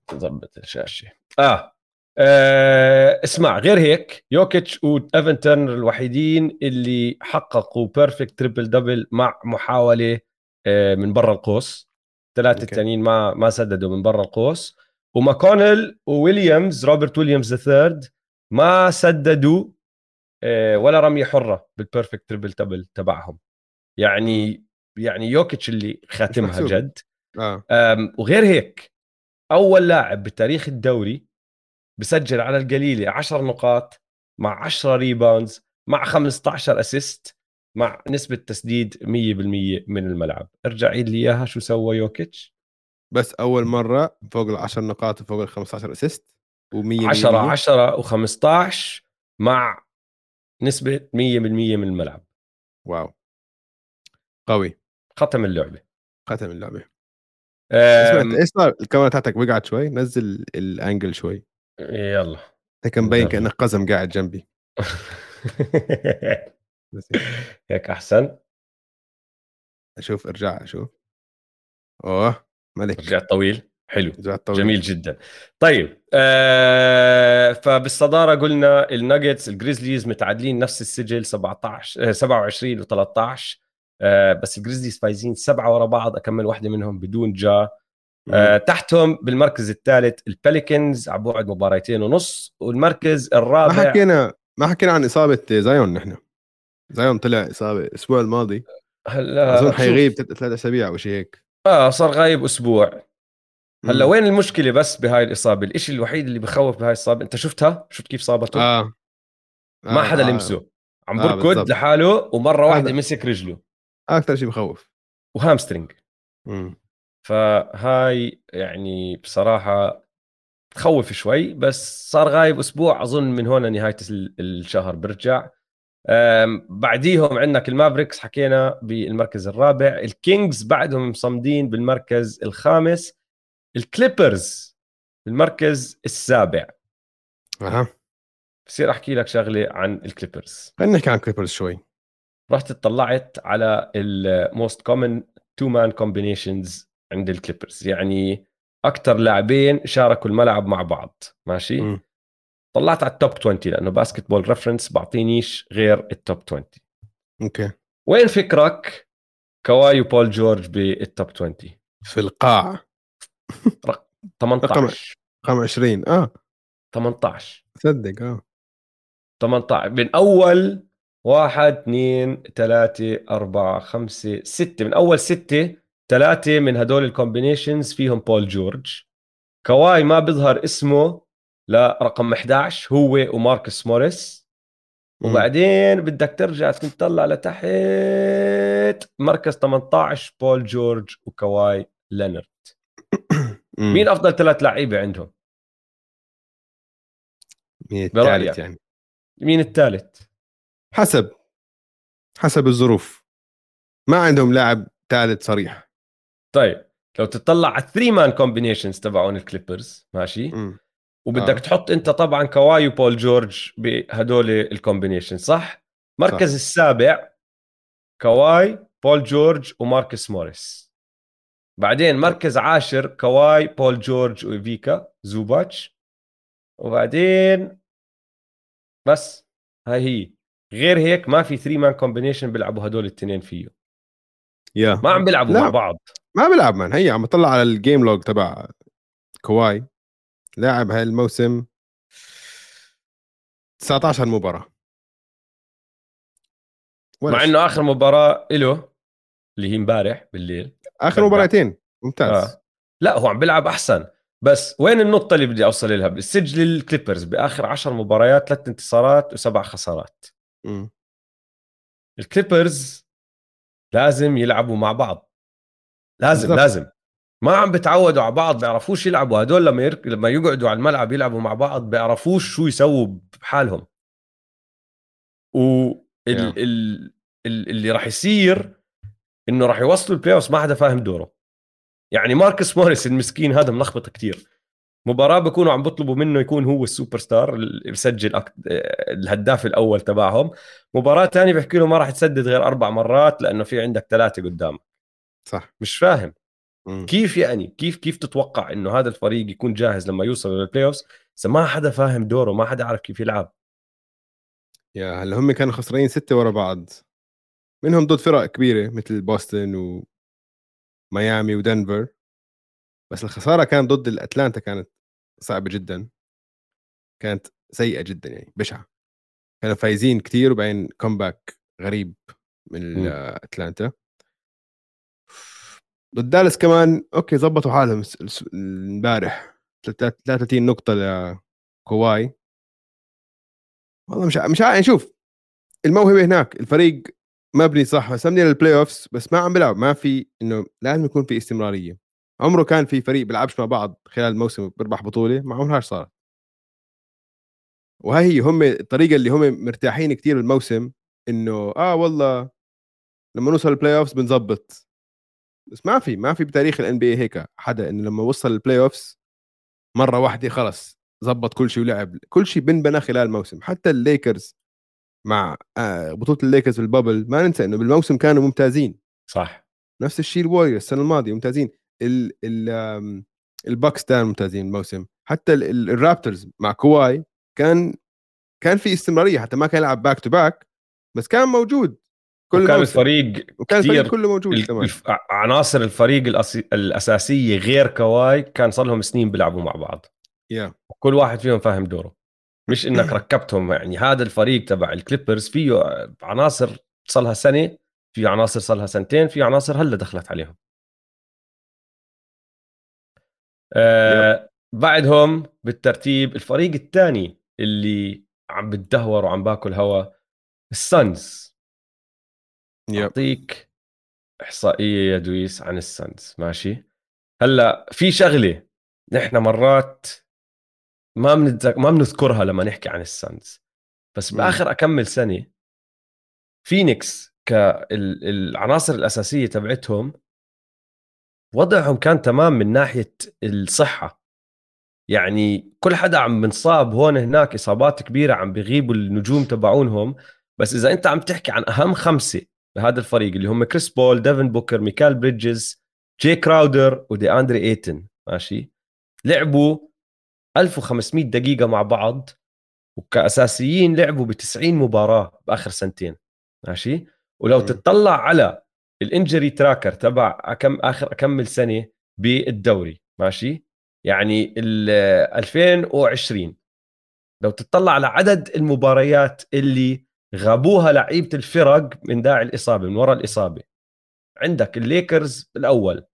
تظبط الشاشة. آه. آه اسمع غير هيك يوكيتش وايفن تيرنر الوحيدين اللي حققوا perfect triple double مع محاولة آه من برا القوس. ثلاثة okay. التانيين ما ما سددوا من برا القوس وماكونيل وويليامز روبرت ويليامز الثيرد ما سددوا آه، ولا رمية حرة بال perfect triple double تبعهم يعني يعني يوكيتش اللي خاتمها. جد أم، وغير هيك أول لاعب بتاريخ الدوري بسجل على القليلة 10 نقاط مع 10 rebounds مع 15 assist مع نسبة تسديد 100% من الملعب. ارجع عيد لي إياها شو سوى يوكيتش؟ بس أول مرة فوق ال 10 نقاط وفوق ال 15 assist و100 10 10 و15 مع نسبة 100% من الملعب. واو. قوي. ختم اللعبة. ختم اللعبة. سمعت إيش صار؟ الكاميرا تاعتك وقعت شوي نزل الأنجل شوي. يلا. كان مبين كأنه قزم قاعد جنبي. هيك أحسن. أشوف ارجع أشوف أوه ملك. رجعت طويل. حلو. رجعت طويل. جميل جدا. طيب آه فبالصدارة قلنا الناجتس والجريزليز متعادلين نفس السجل 17 27 و13 آه بس الجريزليز فايزين سبعة ورا بعض أكمل واحدة منهم بدون جا. آه تحتهم بالمركز الثالث البليكنز على بعد مباراتين ونص. والمركز الرابع ما حكينا ما حكينا عن إصابة زايون نحن. زايون طلع اصابه الأسبوع الماضي. هلا أظن حيغيب ثلاث أسابيع أو شيء هيك. آه صار غايب أسبوع. هلا وين المشكلة بس بهاي الإصابة؟ الإشي الوحيد اللي بخوف بهاي الإصابة أنت شفتها؟ شفت كيف صابته؟ آه, آه. ما حدا آه. لمسه. عم آه بركض لحاله ومرة واحدة مسك رجله. أكثر شيء بخوف. وهامسترينج. فهاي يعني بصراحة تخوف شوي بس صار غايب أسبوع. أظن من هون نهايه الشهر برجع. بعديهم عندك المافريكس حكينا بالمركز الرابع. الكينجز بعدهم مصمدين بالمركز الخامس. الكليبرز بالمركز السابع. أها. بصير أحكي لك شغلة عن الكليبرز. خلينا نحكي عن الكليبرز شوي. رحت اطلعت على ال most common two man combinations عند الكليبرز. يعني أكثر لاعبين شاركوا الملعب مع بعض. ماشي؟ م. طلعت على ال top 20 لأنه Basketball Reference بعطينيش غير ال top 20 okay. وين فكرك كواي وبول جورج بال top 20 في القاع. 18 رقم 20 آه. 18 صدق آه. 18 من أول واحد اثنين ثلاثة أربعة خمسة ستة. من أول ستة ثلاثة من هدول ال combinations فيهم بول جورج. كواي ما بيظهر اسمه لرقم 11 هو وماركس موريس وبعدين بدك ترجع تطلع لتحت مركز 18 بول جورج وكواي لينرد مين أفضل ثلاث لعيبة عندهم؟ مين الثالث يعني؟ مين الثالث؟ حسب حسب الظروف ما عندهم لاعب ثالث صريح طيب لو تطلع على ال three man combinations تبعون الكليبرز ماشي م. وبدك آه. تحط أنت طبعا كواي وبول جورج بهدول ال combination صح؟ مركز صح. السابع كواي بول جورج وماركس موريس. بعدين مركز عاشر كواي بول جورج وإيفيكا زوباتش. وبعدين بس هاي هي. غير هيك ما في 3 man combination بيلعبوا هدول الاثنين فيه. Yeah. ما عم بيلعبوا مع بعض. ما بيلعب مان هي عم بطلع على ال game log تبع كواي. لاعب هاي الموسم 19 مباراة. مع إنه آخر مباراة له اللي هي امبارح بالليل. آخر مباراتين. ممتاز. آه. لا هو عم بيلعب أحسن. بس وين النقطة اللي بدي أوصل لها؟ بالسجل الكليبرز بآخر 10 مباريات ثلاث انتصارات وسبع خسارات. م. الكليبرز لازم يلعبوا مع بعض. لازم بالزبط. لازم. ما عم بتعودوا على بعض بيعرفوش يلعبوا. هدول لما يرك... لما يقعدوا على الملعب يلعبوا مع بعض بيعرفوش شو يسووا بحالهم. و ال... ال... ال... اللي راح يصير إنه راح يوصلوا ال play ما حدا فاهم دوره. يعني ماركس موريس المسكين هذا ملخبط كتير. مباراة بكونوا عم بيطلبوا منه يكون هو السوبر ستار اللي بسجل أك... الهداف الأول تبعهم. مباراة ثانية بيحكي له ما راح تسدد غير أربع مرات لأنه في عندك ثلاثة قدامك. صح. مش فاهم. م. كيف يعني كيف كيف تتوقع إنه هذا الفريق يكون جاهز لما يوصل لل playoff ما حدا فاهم دوره ما حدا عارف كيف يلعب. Yeah هلأ هم كانوا خسرانين ستة ورا بعض. منهم ضد فرق كبيرة مثل بوسطن وميامي ودنفر. بس الخسارة كانت ضد الأتلانتا كانت صعبة جدا. كانت سيئة جدا يعني بشعة. كانوا فايزين كثير وبعدين comeback غريب من أتلانتا ضد دالاس كمان okay زبطوا حالهم امبارح 33 نقطة لكواي والله مش مش عارف شوف الموهبة هناك الفريق مبني صح بس مبني لل playoffs بس ما عم بيلعب ما في إنه لازم يكون في استمرارية. عمره كان في فريق بيلعبش مع بعض خلال الموسم بيربح بطولة ما عمرهاش صارت. وهي هي هم الطريقة اللي هم مرتاحين كثير بالموسم إنه آه والله لما نوصل ال playoffs بنظبط. بس ما في ما في بتاريخ ال NBA هيك حدا إنه لما وصل ال playoffs مرة واحدة خلص زبط كل شيء ولعب كل شيء بنبنى خلال الموسم. حتى الليكرز مع آه، بطولة الليكرز بال bubble ما ننسى إنه بالموسم كانوا ممتازين. صح. نفس الشيء الوريورز السنة الماضية ممتازين. ال ال الباكس كان ممتازين الموسم. حتى الرابترز مع كواي كان كان في استمرارية حتى ما كان يلعب back to back بس كان موجود. كل كان الفريق وكان الفريق كله موجود. كمان. عناصر الفريق الأسي... الأساسية غير كواي كان صار لهم سنين بيلعبوا مع بعض. Yeah. كل واحد فيهم فاهم دوره. مش إنك ركبتهم يعني هذا الفريق تبع الكليبرز فيه عناصر صار لها سنة في عناصر صار لها سنتين في عناصر هلا دخلت عليهم. آه بعدهم بالترتيب الفريق الثاني اللي عم بتدهور وعم باكل هوا السانز. أعطيك إحصائية يا دويس عن السانز ماشي؟ هلأ في شغلة نحن مرات ما بنتذك... ما بنذكرها لما نحكي عن السانز بس بآخر أكم سنة فينيكس كالعناصر الأساسية تبعتهم وضعهم كان تمام من ناحية الصحة. يعني كل حدا عم بنصاب هون هناك إصابات كبيرة عم بيغيبوا النجوم تبعونهم بس إذا أنت عم تحكي عن أهم خمسة بهذا الفريق اللي هم كريس بول ديفن بوكر ميكال بريدجز جي كراودر ودي أندري إيتن. ماشي؟ لعبوا 1500 دقيقة مع بعض وكأساسيين لعبوا ب 90 مباراة بآخر سنتين. ماشي؟ ولو م. تطلع على الإنجري تراكر تبع أكم آخر أكمل سنة بالدوري. ماشي؟ يعني ال 2020 لو تطلع على عدد المباريات اللي غابوها لعيبة الفرق من داعي الإصابة من وراء الإصابة. عندك الليكرز الأول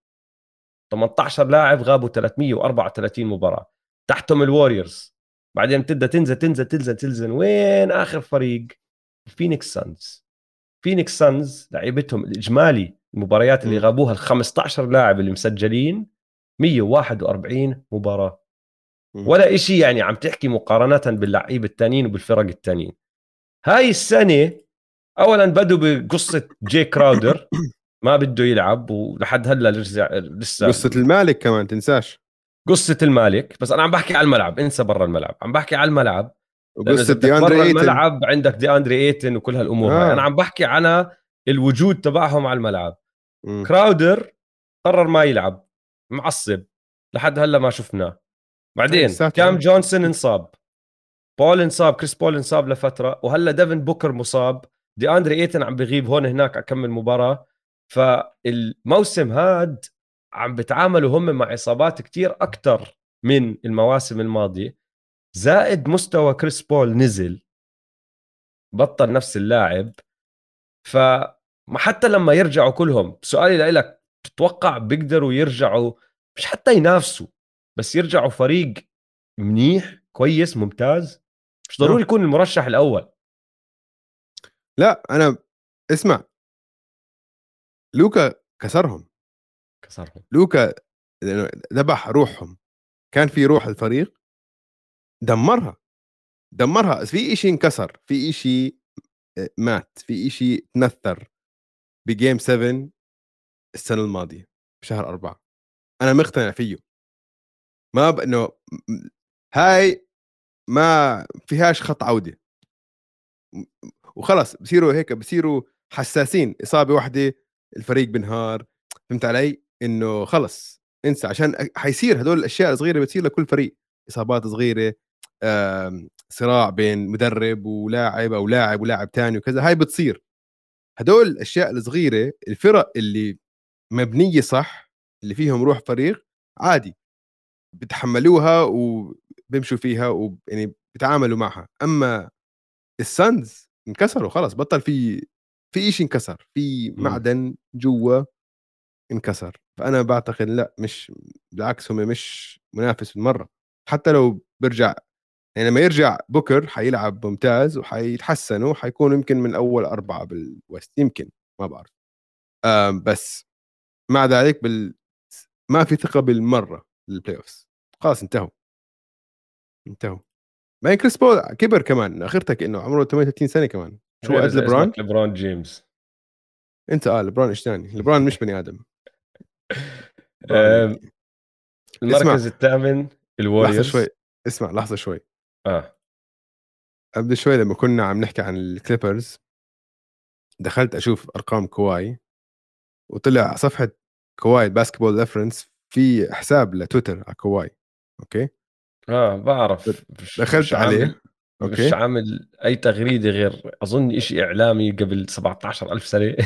18 لاعب غابوا 334 مباراة. تحتهم الوريورز. بعدين بتبدأ تنزل تنزل تنزل تنزل. وين آخر فريق؟ الفينيكس سانز فينيكس سانز لعيبتهم الإجمالي المباريات اللي غابوها ال 15 لاعب اللي مسجلين 141 مباراة. ولا شيء يعني عم تحكي مقارنة باللعيبة الثانيين وبالفرق الثانيين هاي السنة اولا بدوا بقصة جي كراودر. ما بده يلعب ولحد هلأ لسه لسه قصة المالك كمان تنساش. قصة المالك. بس أنا عم بحكي على الملعب انسى برا الملعب. عم بحكي على الملعب. وقصه دي اندري ايتن الملعب عندك دي اندري ايتن وكل هالأمور آه. أنا عم بحكي على الوجود تبعهم على الملعب. م. كراودر قرر ما يلعب. معصب. لحد هلأ ما شفناه. بعدين كام جونسون انصاب. بول انصاب كريس بول انصاب لفترة وهلا ديفن بوكر مصاب. دي أندري إيتن عم بغيب هون هناك أكم مباراة. فالموسم هاد عم بتعاملوا هم مع إصابات كتير أكثر من المواسم الماضية. زائد مستوى كريس بول نزل. بطل نفس اللاعب. ف حتى لما يرجعوا كلهم سؤالي لك تتوقع بيقدروا يرجعوا؟ مش حتى ينافسوا بس يرجعوا فريق منيح كويس ممتاز؟ مش ضروري يكون المرشح الأول. لا أنا اسمع. لوكا كسرهم. كسرهم. لوكا ذبح روحهم. كان في روح الفريق. دمرها. دمرها. في إشي انكسر. في إشي آه، مات. في إشي تنثر. بجيم 7 السنة الماضية. بشهر أربعة. أنا مقتنع فيه. ما ب... إنه هاي ما فيهاش خط عودة. وخلص بصيروا هيك بصيروا حساسين. إصابة واحدة الفريق بنهار. فهمت علي؟ إنه خلص انسى. عشان حيصير هدول الأشياء الصغيرة بتصير لكل فريق. إصابات صغيرة صراع بين مدرب ولاعب أو لاعب ولاعب تاني وكذا. هاي بتصير. هدول الأشياء الصغيرة الفرق اللي مبنية صح اللي فيهم روح فريق عادي. بتحملوها وبيمشوا فيها ويعني بيتعاملوا معها. أما السانز انكسروا خلص بطل في في شيء انكسر؟ في معدن جوا انكسر. فأنا بعتقد لأ مش بالعكس هم مش منافس بالمرة حتى لو برجع يعني لما يرجع بوكر حيلعب ممتاز وحيتحسنوا حيكونوا يمكن من أول أربعة بالوست يمكن ما بعرف. بس مع ذلك بال ما في ثقة بالمرة لل playoffs خلاص انتهوا. انتهوا. ما كريس بول كبر كمان أخرتك إنه عمره 38 سنة كمان. شو قد لبران؟ لبران جيمس. أنت آه لبران إيش ثاني؟ لبران مش بني آدم. المركز الثامن الوريوز لحظة شوي. اسمع لحظة شوي. آه. قبل شوي لما كنا عم نحكي عن الكليبرز دخلت أشوف أرقام كواي وطلع صفحة كواي Basketball Reference في حساب لتويتر على كواي أوكي؟ آه بعرف دخلت عليه عامل أوكي. مش عامل أي تغريدة غير أظن شيء إعلاني قبل 17000 سنة.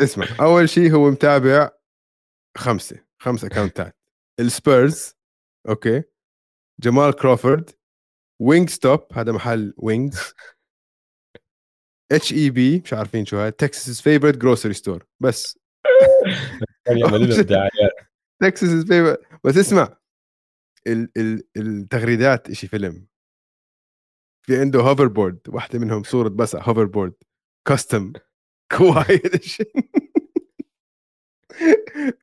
اسمع أول شيء هو متابع خمسة خمس اكونتات السبيرز أوكي. جمال كروفورد Wingstop هذا محل wings اتش اي بي مش عارفين شو هذا Texas favorite grocery store بس. يعملوا لهم دعايات Texas favorite بس اسمع. ال ال التغريدات شيء فيلم. في عنده hoverboard واحدة منهم صورة بس hoverboard custom كواي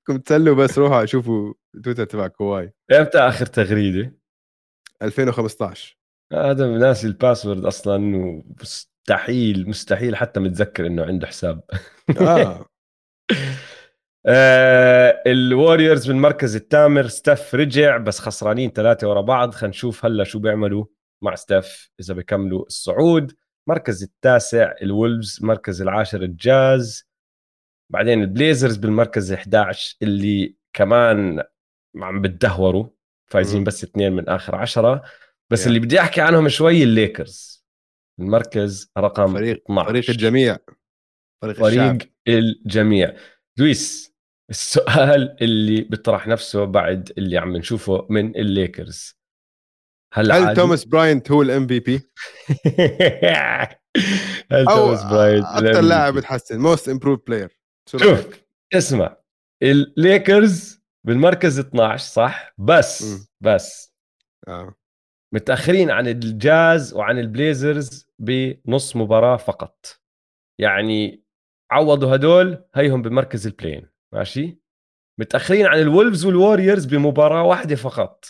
كنت تسلوا بس روحوا شوفوا تويتر تبع كواي إمتى آخر تغريدة؟ 2015 هذا ناسي ال password أصلا ومستحيل مستحيل حتى متذكر إنه عنده حساب. آه. آه الوريورز بالمركز الثامن ستيف رجع بس خسرانين ثلاثة ورا بعض. خلينا نشوف هلا شو بيعملوا مع ستيف إذا بيكملوا الصعود. مركز التاسع الولفز. مركز العاشر الجاز. بعدين البليزرز بالمركز 11 اللي كمان عم بتدهوروا. فايزين بس اثنين من آخر عشرة. بس. اللي بدي أحكي عنهم شوي الليكرز. المركز رقم فريق 12 فريق الجميع. فريق, فريق الجميع. لويس السؤال اللي بيطرح نفسه بعد اللي عم نشوفه من الليكرز. هل, هل توماس براينت هو ال MVP؟ هل توماس براينت أكثر لاعب تحسن most improved player شوف اسمع الليكرز بالمركز 12 صح؟ بس م. بس. آه. متأخرين عن الجاز وعن البليزرز بنص مباراة فقط. يعني عوضوا هدول هيهم بمركز ال play-in ماشي؟ متأخرين عن الولفز والوريورز بمباراة واحدة فقط.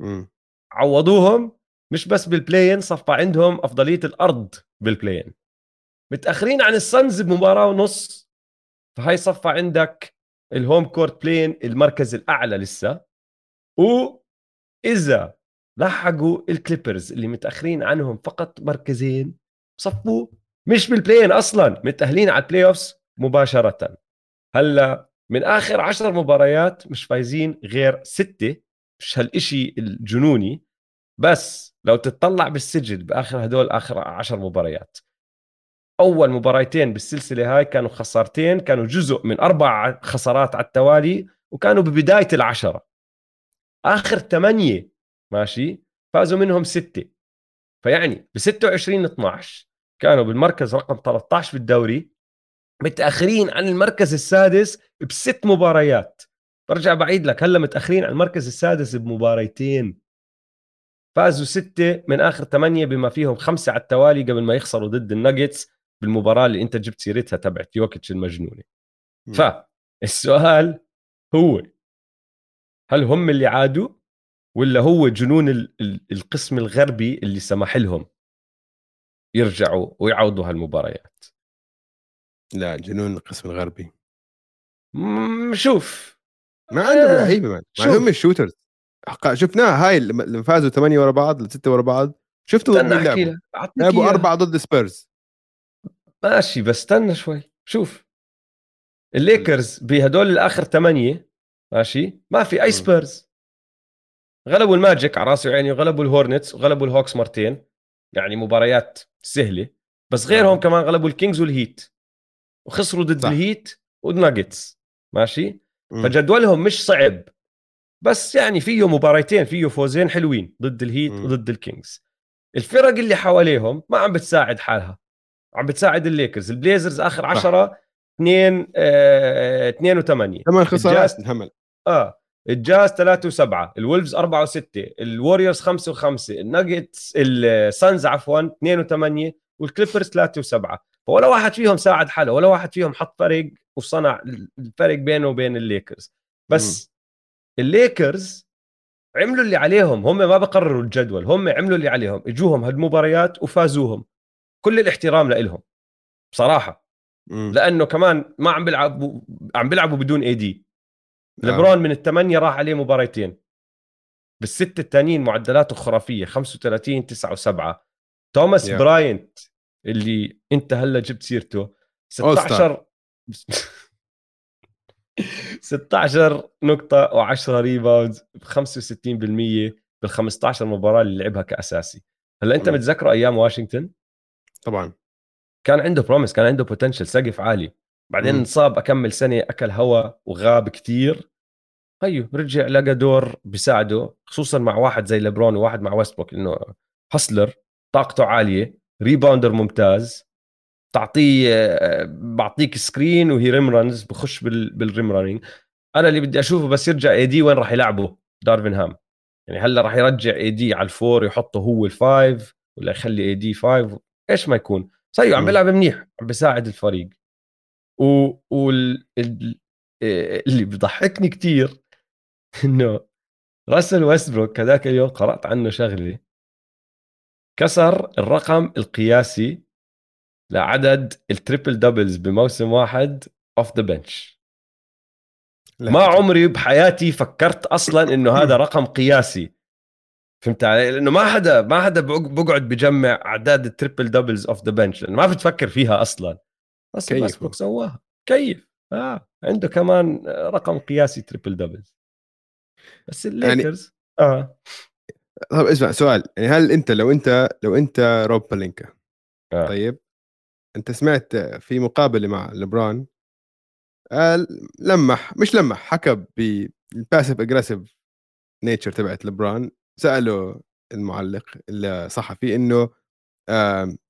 م. عوضوهم مش بس بال play-in صفى عندهم أفضلية الأرض بال play-in متأخرين عن السانز بمباراة ونص فهي صفى عندك ال home court play-in المركز الأعلى لسه. وإذا لحقوا الكليبرز اللي متأخرين عنهم فقط مركزين صفوا مش بال play-in أصلا متأهلين على ال playoffs مباشرة. هلأ من آخر عشر مباريات مش فايزين غير ستة مش هالإشي الجنوني. بس لو تتطلع بالسجل بآخر هدول آخر عشر مباريات. أول مباراتين بالسلسلة هاي كانوا خسارتين كانوا جزء من أربع خسارات على التوالي وكانوا ببداية العشرة. آخر ثمانيه ماشي فازوا منهم ستة. فيعني ب 26 12 كانوا بالمركز رقم 13 بالدوري. متأخرين عن المركز السادس بست مباريات. برجع بعيد لك هلا متأخرين عن المركز السادس بمباريتين. فازوا ستة من آخر ثمانية بما فيهم خمسة على التوالي قبل ما يخسروا ضد الناجتس بالمباراة اللي أنت جبت سيرتها تبعت يوكيتش المجنونة. فالسؤال هو هل هم اللي عادوا ولا هو جنون القسم الغربي اللي سمح لهم يرجعوا ويعوضوا هالمباريات؟ لا جنون القسم الغربي. شوف. ما عندهم آه، لعيبه ما هم ال shooters. شفناها هاي لما فازوا ثمانيه ورا بعض ستة ورا بعض شفتوا مين لعبوا. لعبوا أربعة ضد سبيرز. ماشي بس استنى شوي. شوف. الليكرز بهدول الآخر ثمانيه ماشي؟ ما في أي سبيرز. غلبوا الماجيك على راسي وعيني وغلبوا الهورنتس وغلبوا الهوكس مرتين. يعني مباريات سهلة. بس غيرهم كمان غلبوا الكينجز والهيت. وخسروا ضد صح. الهيت والناجتس ماشي؟ م. فجدولهم مش صعب. بس يعني فيه مباريتين فيه فوزين حلوين ضد الهيت م. وضد الكينجز. الفرق اللي حواليهم ما عم بتساعد حالها. عم بتساعد الليكرز. البليزرز آخر 10 2 2 و8 ثمان خسارات انهمل آه الجاز 3 و7 الولفز 4 و6 الوريورز 5 و5 الناجتس السانز عفوا 2 و8 والكليبرز 3 و7 فولا واحد فيهم ساعد حاله ولا واحد فيهم حط فرق وصنع الفرق بينه وبين الليكرز بس م. الليكرز عملوا اللي عليهم هم ما بقرروا الجدول هم عملوا اللي عليهم إجوهم هالمباريات وفازوهم كل الاحترام لهم بصراحة م. لأنه كمان ما عم بيلعبوا عم بيلعبوا بدون AD آه. لبرون من الثمانية راح عليه مباريتين بالست الثانيين معدلاته خرافية 35 9 و7 توماس yeah. براينت اللي أنت هلا جبت سيرته. 16 16 نقطة و10 rebounds ب 65% بال 15 مباراة اللي لعبها كأساسي. هلا أنت متذكره أيام واشنطن؟ طبعا. كان عنده promise كان عنده potential سقف عالي. بعدين انصاب أكمل سنة أكل هواء وغاب كثير هيو رجع لقى دور بيساعده خصوصا مع واحد زي ليبرون وواحد مع ويستبروك إنه hustler طاقته عالية. rebounder ممتاز تعطيه بعطيك screen و he rim runs بخش بال rim running. أنا اللي بدي أشوفه بس يرجع AD وين راح يلعبه؟ دارفن هام. يعني هلأ راح يرجع AD على الفور يحطه هو ال five ولا يخلي AD five إيش ما يكون. صحيح عم بيلعب منيح عم بيساعد الفريق. و وال... اللي بضحكني كثير إنه راسل ويستبروك هذاك اليوم قرأت عنه شغلة. كسر الرقم القياسي لعدد ال triple doubles بموسم واحد off the bench ما عمري بحياتي فكرت أصلا إنه هذا رقم قياسي. فهمت علي؟ لأنه ما حدا ما حدا بقعد بجمع أعداد ال triple doubles off the bench لأنه ما بتفكر فيها أصلا. بس ويستبروك سواها كيف؟ آه عنده كمان رقم قياسي triple doubles بس الليكرز يعني... آه. طب اسمع سؤال يعني هل أنت لو أنت لو أنت روب بالينكا آه. طيب أنت سمعت في مقابلة مع لبران قال لمح مش لمح حكى بال passive aggressive nature تبعت لبران سأله المعلق الصحفي إنه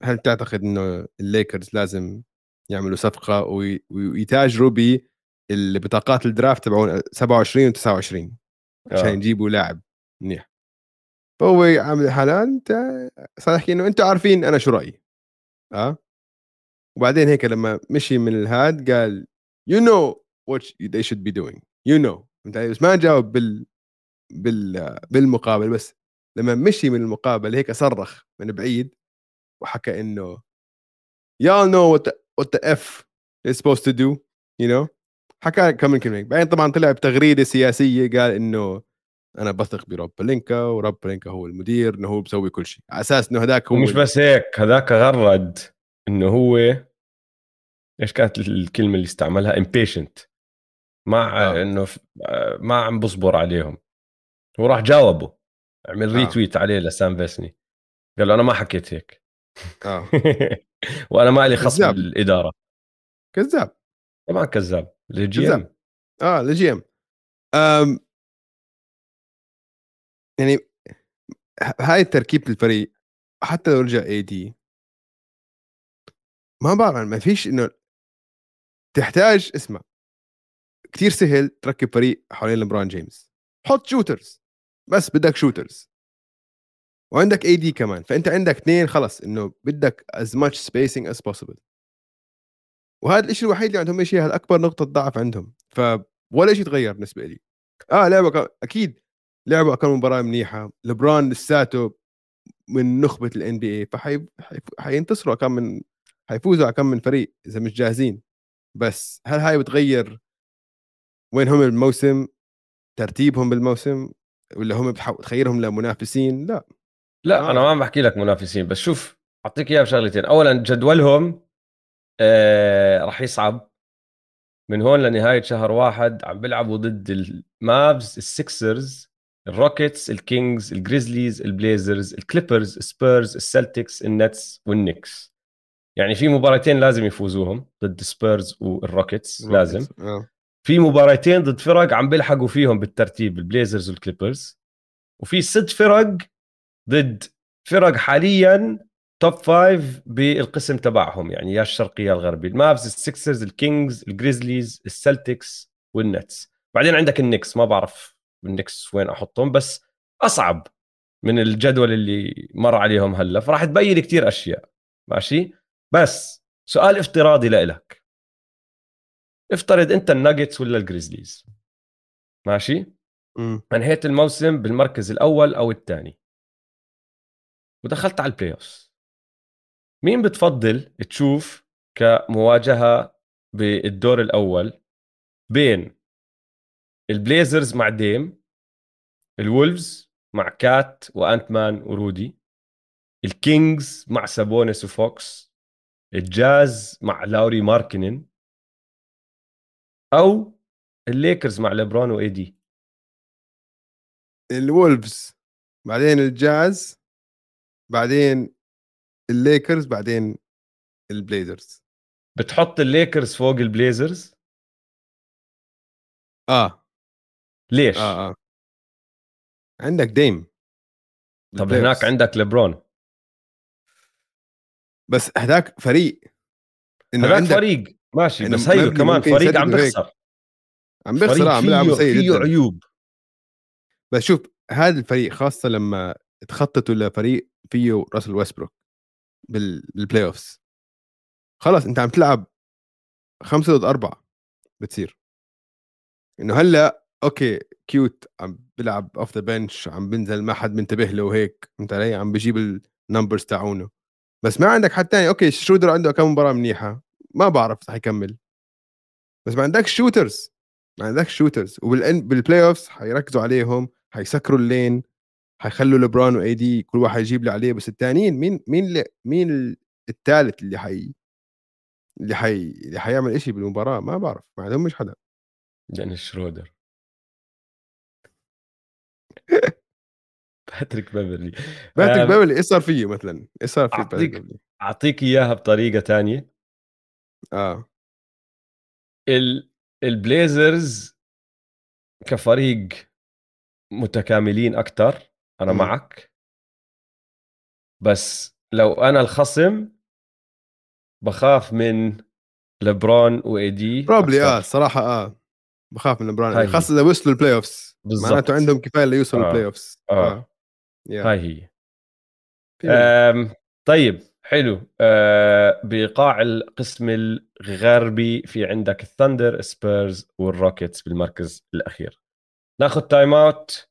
هل تعتقد إنه الليكرز لازم يعملوا صفقة ويتاجروا ببطاقات ال draft تبعون 27 و 29 عشان آه. يجيبوا لاعب منيح فهو عامل حالة أنت صار يحكي إنه أنتم عارفين أنا شو رأيي. آه؟ وبعدين هيك لما مشي من الهاد قال you know what they should be doing. Know. فهمت بس ما جاوب بال بال بالمقابل. بس لما مشي من المقابل هيك صرخ من بعيد وحكى إنه y'all know what the, what the F is supposed to do you know. حكى كم من كلمة بعدين طبعا طلع بتغريدة سياسية قال إنه أنا بثق برب بلينكا ورب بلينكا هو المدير إنه هو بيسوي كل شيء. على أساس إنه هذاك هو مش بس هيك هذاك غرد إنه هو إيش كانت الكلمة اللي استعملها؟ impatient مع آه. إنه ما عم بصبر عليهم. هو راح جاوبه. عمل آه. retweet عليه لسام فيسني. قال له أنا ما حكيت هيك. آه. وأنا ما لي خص بالإدارة. كذاب. طبعا كذاب. LeGM آه LeGM أم يعني هاي تركيبه الفريق حتى لو رجع AD ما بعرف ما فيش إنه تحتاج اسمع كثير سهل تركب فريق حوالين لبران جيمس. حط shooters بس بدك shooters وعندك AD كمان فأنت عندك اثنين خلص إنه بدك as much spacing as possible. وهذا الشيء الوحيد اللي عندهم شيء هذا اكبر نقطة ضعف عندهم. فولا شيء تغير بالنسبة لي. آه لعبة أكيد لعبوا كم مباراة منيحة. لبران لساته من نخبة الان بي اي فحينتصروا كم من حيفوزوا على كم من فريق إذا مش جاهزين. بس هل هاي بتغير وين هم بالموسم ترتيبهم بالموسم؟ ولا هم بتخيرهم لمنافسين؟ لا. لا آه. أنا ما عم بحكي لك منافسين بس شوف أعطيك إياها بشغلتين. اولا جدولهم آه راح يصعب. من هون لنهاية شهر واحد عم بيلعبوا ضد المافز السكسرز الروكيتس الكينجز الجريزليز البليزرز الكليبرز السبيرز السلتكس النتس والنكس يعني في مباراتين لازم يفوزوهم ضد سبيرز والروكيتس لازم. آه. في مباراتين ضد فرق عم بيلحقوا فيهم بالترتيب البليزرز والكليبرز. وفي ست فرق ضد فرق حاليا top five بالقسم تبعهم يعني يا الشرقي يا الغربي المافز السكسرز الكينجز الجريزليز السلتكس والنتس. بعدين عندك النكس ما بعرف النكس وين أحطهم بس أصعب من الجدول اللي مر عليهم هلأ. فراح تبين كتير أشياء ماشي؟ بس سؤال افتراضي لإلك. افترض أنت الناجتس ولا الجريزليز ماشي؟ انهيت الموسم بالمركز الأول أو الثاني. ودخلت على ال playoff مين بتفضل تشوف كمواجهة بالدور الأول بين البليزرز مع ديم الولفز مع كات و Ant-Man ورودي الكينجز مع سابونيس وفوكس الجاز مع لاوري ماركنن أو الليكرز مع ليبرون و AD الولفز بعدين الجاز بعدين الليكرز بعدين البليزرز. بتحط الليكرز فوق البليزرز؟ آه. ليش؟ آه آه. عندك ديم طب هناك عندك ليبرون. بس هذاك فريق. إنه هذاك فريق. ماشي بس هيو كمان فريق عم بيخسر. عم بيخسر عم بيلعب سيء فيه عيوب. بس شوف هذا الفريق خاصة لما تخططوا لفريق فيه راسل ويسبروك بال playoffs خلاص أنت عم تلعب خمسة ضد أربعة بتصير. إنه هلأ okay cute عم بيلعب off the bench عم بنزل ما حد منتبه له وهيك فهمت علي؟ عم بجيب ال numbers تاعونه. بس ما عندك حد ثاني okay شرودر عنده كم مباراة منيحة؟ ما بعرف رح يكمل. بس ما عندك shooters ما عندك shooters وبال playoffs حيركزوا عليهم حيسكروا ال lane حيخلوا لبران و AD كل واحد يجيب اللي عليه. بس الثانيين مين مين اللي مين الثالث اللي حي اللي حي اللي حيعمل شيء بالمباراة؟ ما بعرف ما عندهمش حدا. دينيس شرودر. باتريك بيفرلي باتريك بيفرلي إيش صار فيه مثلا؟ إيش صار فيه أعطيك أعطيك إياها بطريقة تانية. آه. ال... البليزرز كفريق متكاملين أكثر أنا م. معك. بس لو أنا الخصم بخاف من لبرون و AD probably آه الصراحه آه. بخاف من لبرون خاصة إذا وصلوا ال playoffs معناته عندهم كفاية ليوصلوا آه. ال playoffs آه. آه. هاي هي. آم طيب حلو. آه بقاع القسم الغربي في عندك الثندر سبيرز والروكيتس بالمركز الأخير. ناخذ time out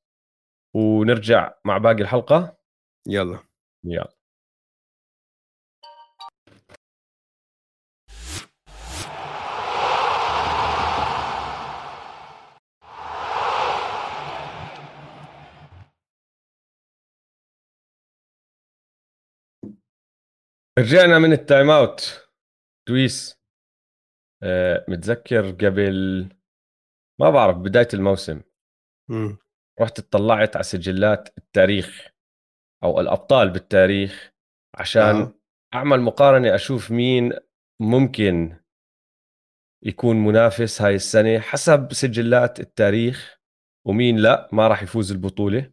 ونرجع مع باقي الحلقة. يلا. يلا. رجعنا من ال time out دويس آه متذكر قبل ما بعرف بداية الموسم. م. رحت اطلعت على سجلات التاريخ أو الأبطال بالتاريخ عشان آه. أعمل مقارنة أشوف مين ممكن يكون منافس هاي السنة حسب سجلات التاريخ ومين لا ما راح يفوز البطولة.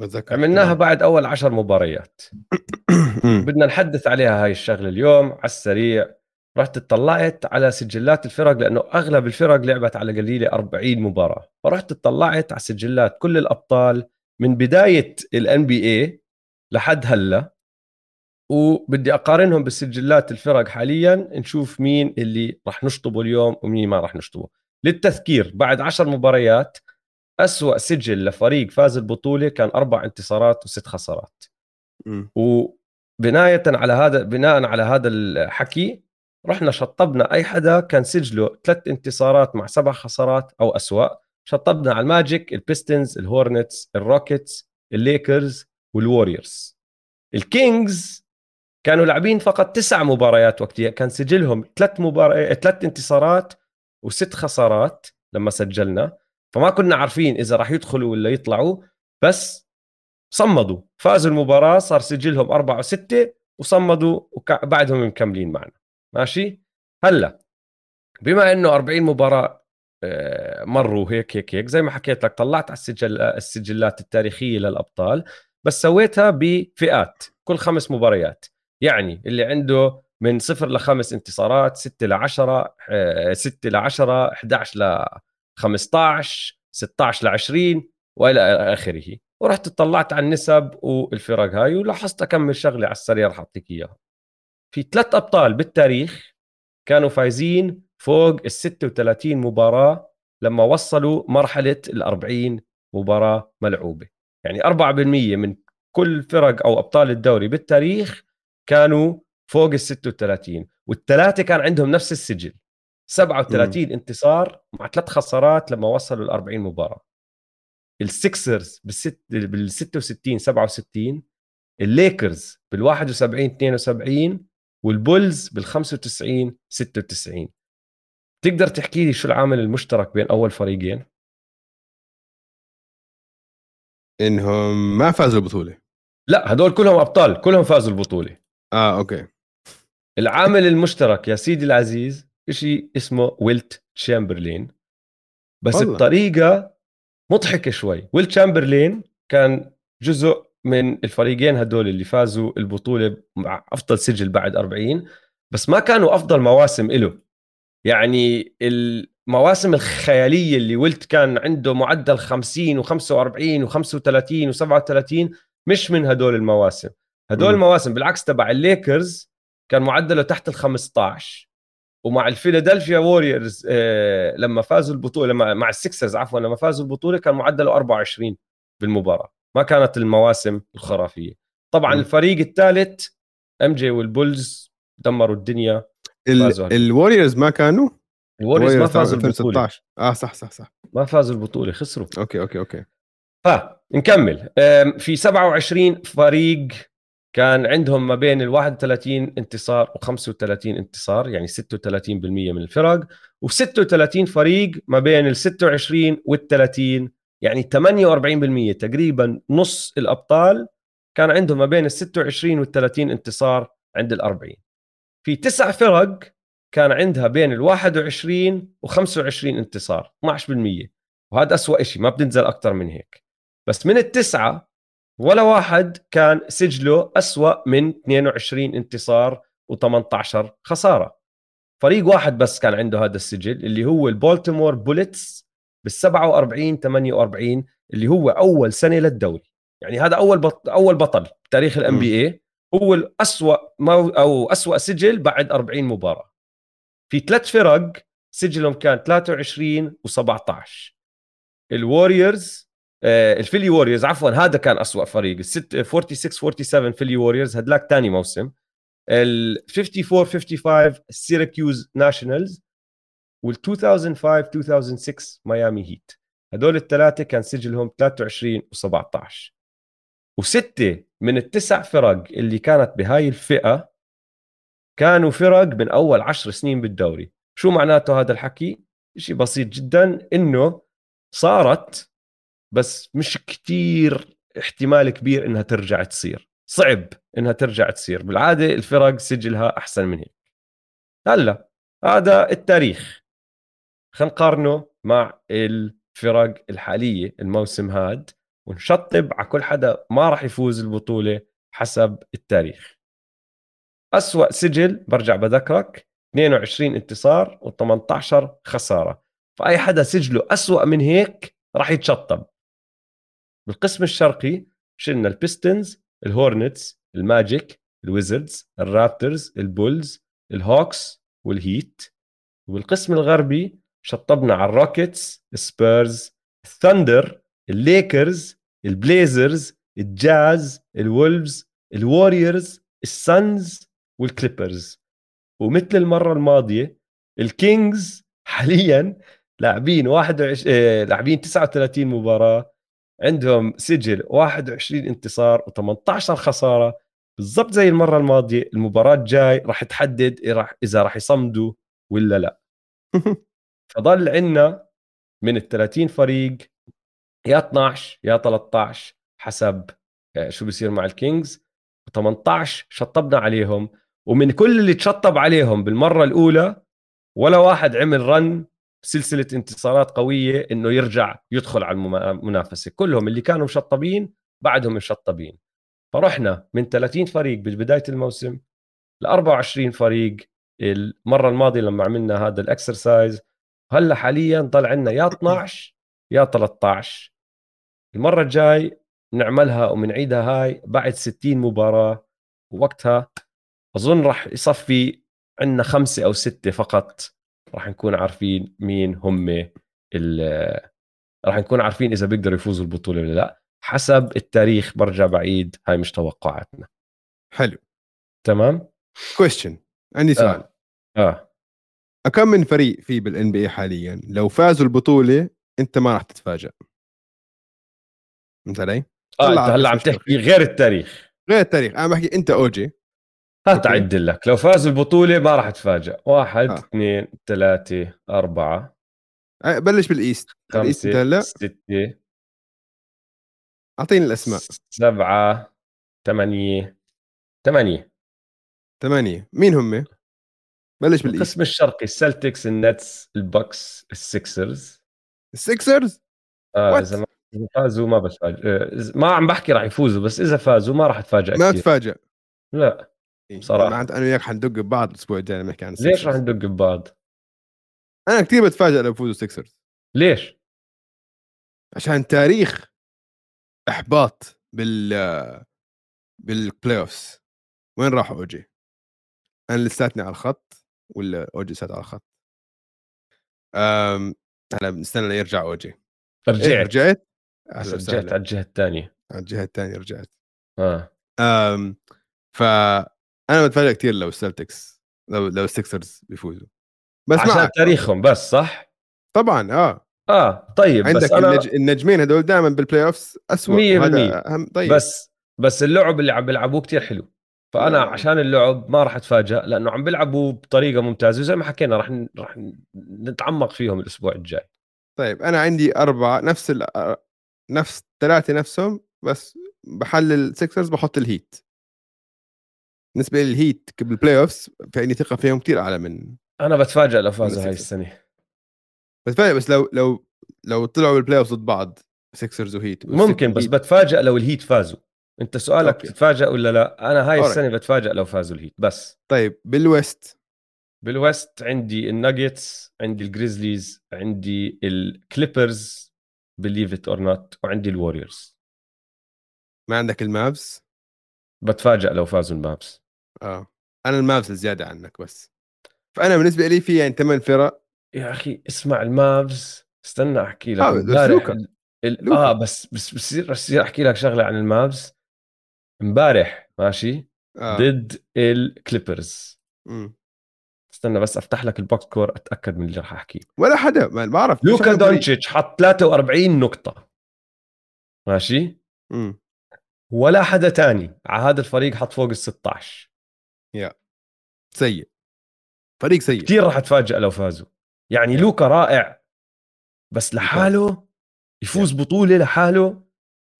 بتذكر. عملناها بعد أول عشر مباريات. بدنا نحدث عليها هاي الشغلة اليوم على السريع. رحت اطلعت على سجلات الفرق لأنه أغلب الفرق لعبت على قليلة 40 مباراة. فرحت اطلعت على سجلات كل الأبطال من بداية الان بي اي لحد هلأ. وبدي أقارنهم بسجلات الفرق حاليا نشوف مين اللي راح نشطبه اليوم ومين ما راح نشطبه. للتذكير بعد عشر مباريات أسوأ سجل لفريق فاز البطولة كان أربع انتصارات وست خسارات. وبناية على هذا بناء على هذا الحكي رحنا شطبنا. أي حدا كان سجله ثلاث انتصارات مع سبع خسارات أو أسوأ. شطبنا على الماجيك البيستونز الهورنتس الروكيتس الليكرز والوريورز الكينجز كانوا لاعبين فقط تسع مباريات وقتها. كان سجلهم ثلاث مباريات ثلاث انتصارات وست خسارات لما سجلنا. فما كنا عارفين إذا راح يدخلوا ولا يطلعوا. بس صمدوا. فازوا المباراة صار سجلهم أربعة وستة وصمدوا وبعدهم مكملين معنا. ماشي؟ هلأ بما إنه 40 مباراة آه، مروا هيك هيك هيك زي ما حكيت لك طلعت على السجل السجلات التاريخية للأبطال بس سويتها بفئات كل خمس مباريات. يعني اللي عنده من صفر لخمس انتصارات 6 ل 10 6 ل 10 11 ل 15 16 ل 20 وإلى آخره. ورحت اطلعت على النسب والفرق هاي ولاحظت اكمل شغلة على السريع رح اعطيك إياها. في ثلاث أبطال بالتاريخ كانوا فايزين فوق ال 36 مباراة لما وصلوا مرحلة ال 40 مباراة ملعوبة. يعني 4% من كل فرق أو أبطال الدوري بالتاريخ كانوا فوق ال 36 والثلاثة كان عندهم نفس السجل. 37 م. انتصار مع ثلاث خسارات لما وصلوا ل 40 مباراة. السكسرز بالست بال 66 67 الليكرز بال 71 72 والبولز بال 95 96 تقدر تحكي لي شو العامل المشترك بين أول فريقين؟ إنهم ما فازوا البطولة. لا هدول كلهم أبطال كلهم فازوا البطولة. آه okay. العامل المشترك يا سيدي العزيز شيء اسمه ويلت تشامبرلين. بس والله. الطريقة مضحكه شوي. ويلت تشامبرلين كان جزء من الفريقين هدول اللي فازوا البطولة مع أفضل سجل بعد 40 بس ما كانوا أفضل مواسم له يعني المواسم الخيالية اللي ولت كان عنده معدل 50 و45 و35 و37 مش من هدول المواسم. هدول م. المواسم بالعكس تبع الليكرز كان معدله تحت ال 15 ومع الفيلادلفيا ووريرز آه لما فازوا البطولة مع, مع السكسرز عفوا لما فازوا البطولة كان معدله 24 بالمباراة. ما كانت المواسم الخرافية. طبعا م. الفريق الثالث MJ والبولز دمروا الدنيا. الوريورز ما كانوا؟ الوريورز ما فازوا البطولة. آه صح صح صح. ما فازوا البطولة خسروا. okay okay okay. فنكمل في 27 فريق كان عندهم ما بين ال 31 انتصار و 35 انتصار يعني 36% من الفرق و36 فريق ما بين ال 26 وال 30 يعني 48% تقريبا نص الأبطال كان عندهم ما بين ال 26 وال 30 انتصار عند ال 40 في تسع فرق كان عندها بين ال 21 و 25 انتصار 12% وهذا أسوأ شيء ما بننزل أكثر من هيك. بس من التسعة ولا واحد كان سجله أسوأ من 22 انتصار و18 خسارة. فريق واحد بس كان عنده هذا السجل اللي هو البولتيمور بوليتس بال 47 48 اللي هو أول سنة للدوري. يعني هذا أول بطل أول بطل بتاريخ ال NBA هو الأسوأ أو أسوأ سجل بعد 40 مباراة. في ثلاث فرق سجلهم كان 23 و17 الوريورز الفيلي ووريرز عفوا هذا كان أسوأ فريق. 46 47 فيلي ووريرز هدلاك ثاني موسم. ال 54 55 سيراكيوز ناشونالز وال 2005 2006 ميامي هيت هدول الثلاثة كان سجلهم 23 و17 وستة من التسع فرق اللي كانت بهاي الفئة كانوا فرق من أول عشر سنين بالدوري. شو معناته هذا الحكي؟ شيء بسيط جدا إنه صارت بس مش كتير احتمال كبير إنها ترجع تصير. صعب إنها ترجع تصير. بالعادة الفرق سجلها أحسن من هيك. هلأ هذا التاريخ. خلينا نقارنه مع الفرق الحالية الموسم هاد ونشطب على كل حدا ما راح يفوز البطولة حسب التاريخ. أسوأ سجل برجع بذكرك 22 انتصار و18 خسارة. فأي حدا سجله أسوأ من هيك راح يتشطب. بالقسم الشرقي شلنا البيستونز الهورنتس الماجيك الويزردز الرابترز البولز الهوكس والهيت. وبالقسم الغربي شطبنا على الروكيتس السبيرز الثندر الليكرز البليزرز الجاز الولفز الوريورز السانز والكليبرز. ومثل المرة الماضية الكينجز حاليا لاعبين 21 آه، لاعبين 39 مباراة عندهم سجل 21 انتصار و18 خسارة. بالضبط زي المرة الماضية المباراة الجاي راح تحدد إذا راح يصمدوا ولا لا. فضل عندنا من ال 30 فريق يا 12 يا 13 حسب آه، شو بصير مع الكينجز. 18 شطبنا عليهم. ومن كل اللي تشطب عليهم بالمرة الأولى ولا واحد عمل رن سلسلة انتصارات قوية إنه يرجع يدخل على المنافسة. كلهم اللي كانوا مشطبين بعدهم مشطبين. فرحنا من 30 فريق ببدايه الموسم ل 24 فريق. المرة الماضية لما عملنا هذا الإكسرسايز هلأ حاليا ضل عندنا يا 12 يا 13 المرة الجاي نعملها ومنعيدها هاي بعد 60 مباراة. ووقتها أظن راح يصفي عندنا خمسة أو ستة فقط. راح نكون عارفين مين هم راح نكون عارفين إذا بيقدروا يفوزوا البطولة ولا لا. حسب التاريخ برجع بعيد هاي مش توقعاتنا. حلو. تمام؟ question عندي سؤال. آه, آه. كم من فريق في بال NBA حاليا؟ لو فازوا البطولة أنت ما راح تتفاجئ فهمت علي؟ آه أنت هلأ عم تحكي غير التاريخ. غير التاريخ. أنا بحكي أنت اوجي هات اعد لك. لو فازوا البطولة ما راح تفاجئ. واحد آه. اثنين ثلاثة أربعة. آه، بلش بال East. ال East هلا. ستة. أعطيني الأسماء. سبعة ثمانية ثمانية. ثمانية. مين هم؟ بلش بال East. القسم الشرقي السلتكس النتس البوكس السكسرز السكسرز؟ آه إذا ما فازوا ما بتفاجئ. آه، ما عم بحكي راح يفوزوا بس إذا فازوا ما راح اتفاجئ ما تفاجئ. لا. بصراحة معناته أنا وياك حندق ببعض الأسبوع الجاي نحكي عن. ليش راح ندق ببعض؟ أنا كثير بتفاجئ لو فوزوا السكسرز ليش؟ عشان تاريخ إحباط بال بال playoffs وين راح اوجي؟ أنا لساتني على الخط ولا اوجي لساته على الخط؟ هلا بنستنى ليرجع اوجي رجعت إيه رجعت؟ رجعت على الجهة الثانية على الجهة الثانية رجعت آه أم فانا بتفاجئ كثير لو السلتكس لو لو السكسرز بيفوزوا. بس عشان معك. تاريخهم بس صح؟ طبعا آه. آه طيب عندك بس أنا... النج... النجمين هدول دائما بالبلاي اوفز اسوء 100% أهم. طيب. بس بس اللعب اللي عم بيلعبوه كثير حلو. فأنا آه. عشان اللعب ما راح اتفاجئ لأنه عم بيلعبوا بطريقة ممتازة وزي ما حكينا راح ن... راح نتعمق فيهم الأسبوع الجاي. طيب أنا عندي أربعة نفس ال... نفس ثلاثة نفسهم بس بمحل السيكسرز بحط الهيت بالنسبة للهيت بال playoffs فإني ثقة فيهم كثير أعلى من أنا بتفاجئ لو فازوا هاي السنة. بتفاجئ بس لو لو لو طلعوا بال playoff ضد بعض سيكسرز وهيت ممكن بس بتفاجئ لو الهيت فازوا. أنت سؤالك okay. تتفاجئ ولا لا؟ أنا هاي السنة بتفاجئ لو فازوا الهيت بس. طيب بال West. بال West عندي الناجتس عندي الجريزليز عندي الكليبرز believe it or not وعندي الوريورز ما عندك المافس بتفاجئ لو فازوا المافس آه أنا المافس زيادة عنك بس. فأنا بالنسبة لي في يعني ثمان فرق. يا أخي اسمع المابس استنى أحكي لك آه امبارح ال... آه بس بس بصير بصير أحكي لك شغلة عن المافس امبارح ماشي آه. ضد الكليبرز استنى بس أفتح لك ال box score أتأكد من اللي راح أحكيه. ولا حدا ما بعرف لوكا دونتشيتش حط 43 نقطة. ماشي؟ مم. ولا حدا تاني على هذا الفريق حط فوق ال 16 يا سيء. فريق سيء. كثير راح اتفاجئ لو فازوا. يعني لوكا رائع بس لحاله يفوز بطولة لحاله.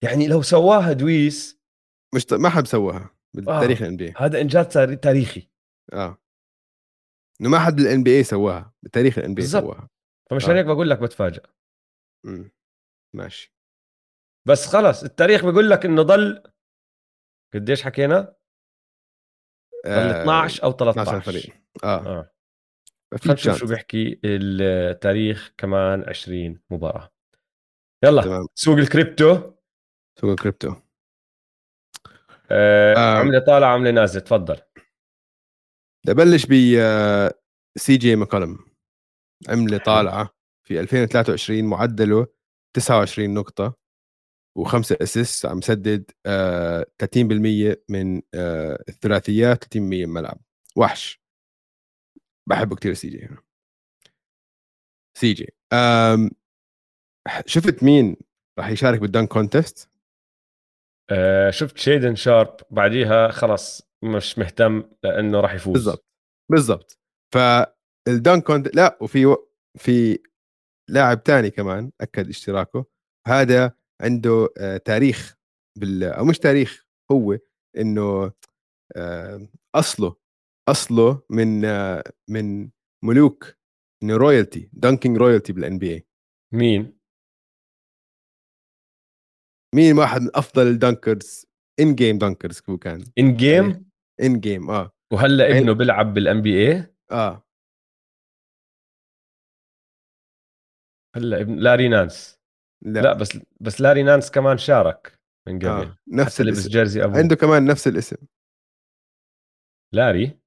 يعني لو سواها دويس. مش. ما حد سواها بالتاريخ الان بي هذا إنجاز تاريخي. آه. إنه ما حد بال NBA سواها بتاريخ ال NBA سواها. فمشان آه. هيك بقول لك بتفاجئ. امم ماشي. بس خلص التاريخ بيقول لك إنه ضل قديش حكينا؟ ضل آه 12 أو 13 12 فريق آه, آه. خلينا نشوف شو بيحكي التاريخ كمان 20 مباراة. يلا تمام. سوق الكريبتو. سوق الكريبتو. آه آه. عملة طالعة عملة نازلة. تفضل. نبلش ب سي جي ماكولم عملة طالعة في 2023 معدلة 29 نقطة. وخمسة assist عم يسدد آه 30% من آه الثلاثيات 30% من الملعب. وحش. بحبه كثير سي جي. سي جي. شفت مين راح يشارك بال dunk contest؟ آه شفت شيدن شارب بعديها خلص مش مهتم لأنه راح يفوز. بالضبط. بالضبط. فال dunk contest لا وفي و... في لاعب تاني كمان أكد اشتراكه. هذا عنده آه تاريخ بال أو مش تاريخ هو إنه آه أصله أصله من آه من ملوك انه royalty dunking royalty بال NBA مين؟ مين واحد من أفضل ال dunkers in-game dunkers هو كان. in-game in-game آه. وهلأ ابنه بيلعب بال NBA آه. هلأ ابن لاري نانس لا, لا بس بس لاري نانس كمان شارك من قبل. آه. نفس حتى لبس الاسم. jersey أبوه. عنده كمان نفس الاسم. لاري؟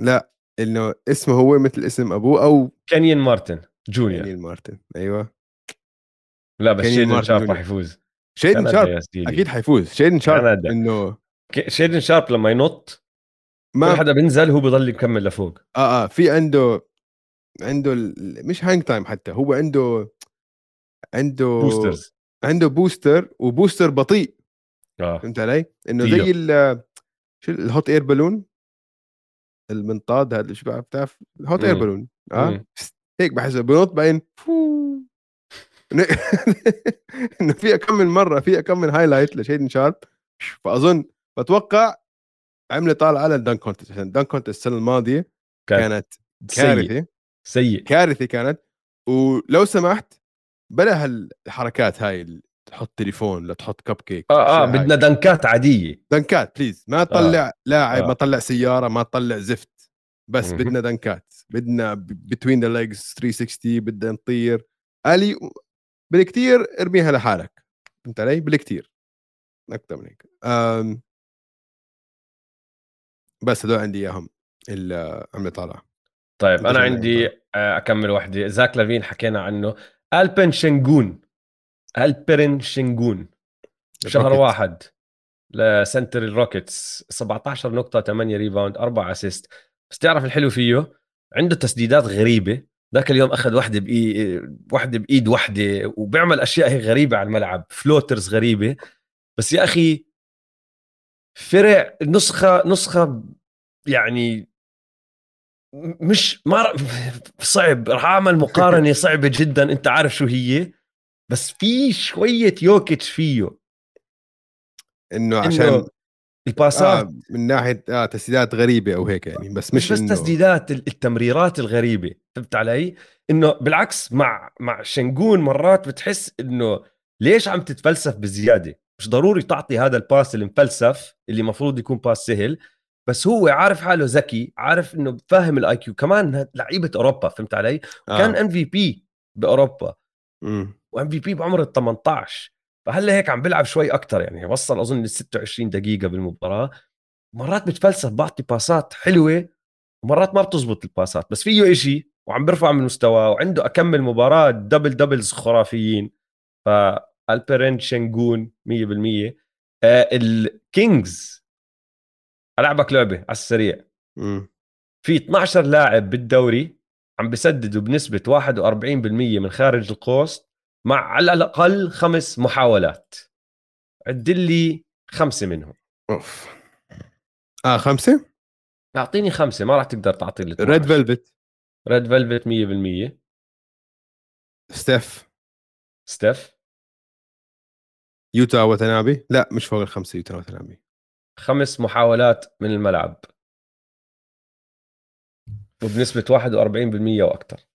لا إنه اسمه هو مثل اسم أبوه أو كانيون مارتن جونيور. كيني مارتن أيوه. لا بس كانيون شيدن شارب. راح يفوز شيدن شارب. أكيد حيفوز. شيدن شارب. إنه شيدن شارب لما ينط كل ما حدا بينزل هو بضل يكمل لفوق. آه آه في عنده عنده ال- مش hang time حتى هو عنده عنده boosters عنده booster و booster بطيء. آه. فهمت علي؟ إنه. زي ال شو ال hot air balloon المنطاد هذا شو بتعرف؟ ال hot air. balloon آه. هيك بحسه بنط بعدين. إنه في كم من مرة في كم من highlight لشيدن شارب فأظن بتوقع عملة طالعة على ال dunk contest عشان ال dunk contest السنة الماضية كان كانت سيء. كارثة. سيء. كارثة كانت. ولو سمحت بلا هالحركات هاي اللي تحط تليفون لا تحط كب كيك آه آه. بدنا دنكات عادية. دنكات please ما تطلع لاعب آه. ما تطلع سيارة ما تطلع زفت. بس. بدنا دنكات. بدنا between the legs 360 بدنا نطير. alley بالكتير ارميها لحالك. فهمت علي؟ بالكتير. أكثر من هيك. بس هدول عندي إياهم. اللي عم طالع طيب أنا عندي آه، أكمل وحدة. زاك لافين حكينا عنه. ألبرين شنجون ألبرين شنجون شهر. واحد. ل center الروكيتس 17 نقطة 8 rebound 4 assist بس تعرف الحلو فيه؟ عنده تسديدات غريبة. ذاك اليوم أخذ واحدة بايد واحدة بإيد واحدة وبيعمل أشياء هيك غريبة على الملعب. floaters غريبة. بس يا أخي فرع نسخة نسخة يعني مش ما صعب. راح أعمل مقارنة صعبة جدا. أنت عارف شو هي. بس في شوية يوكيتش فيه. إنه عشان الباسات آه من ناحية آه تسديدات غريبة أو هيك يعني. بس مش, مش, بس إنه تسديدات ال- التمريرات الغريبة. فهمت علي؟ إنه بالعكس مع مع شنجون مرات بتحس إنه ليش عم تتفلسف بزيادة؟ مش ضروري تعطي هذا الباس المفلسف اللي المفروض يكون باس سهل. بس هو عارف حاله ذكي عارف إنه فاهم ال IQ كمان لعيبة أوروبا فهمت علي؟ آه. كان MVP باوروبا. و MVP بعمر ال 18 فهلأ هيك عم بيلعب شوي أكثر يعني. وصل أظن ل 26 دقيقة بالمباراة. مرات بتفلسف بعطي باسات حلوة ومرات ما بتزبط الباسات. بس فيه إشي وعم بيرفع من مستواه وعنده أكمل مباراة double doubles خرافيين. فألبرين شنجون 100% آه الكينجز ألعبك لعبة على السريع. مم. في 12 لاعب بالدوري عم بسددوا بنسبة 41% من خارج القوس مع على الأقل خمس محاولات. عد لي خمسة منهم. أوف. آه خمسة؟ أعطيني خمسة ما راح تقدر تعطي لي ريد فيلفت ريد فيلفت 100% ستيف ستيف يوتا واتانابي لا مش فوق الخمسة يوتا واتانابي خمس محاولات من الملعب. وبنسبة 41% وأكثر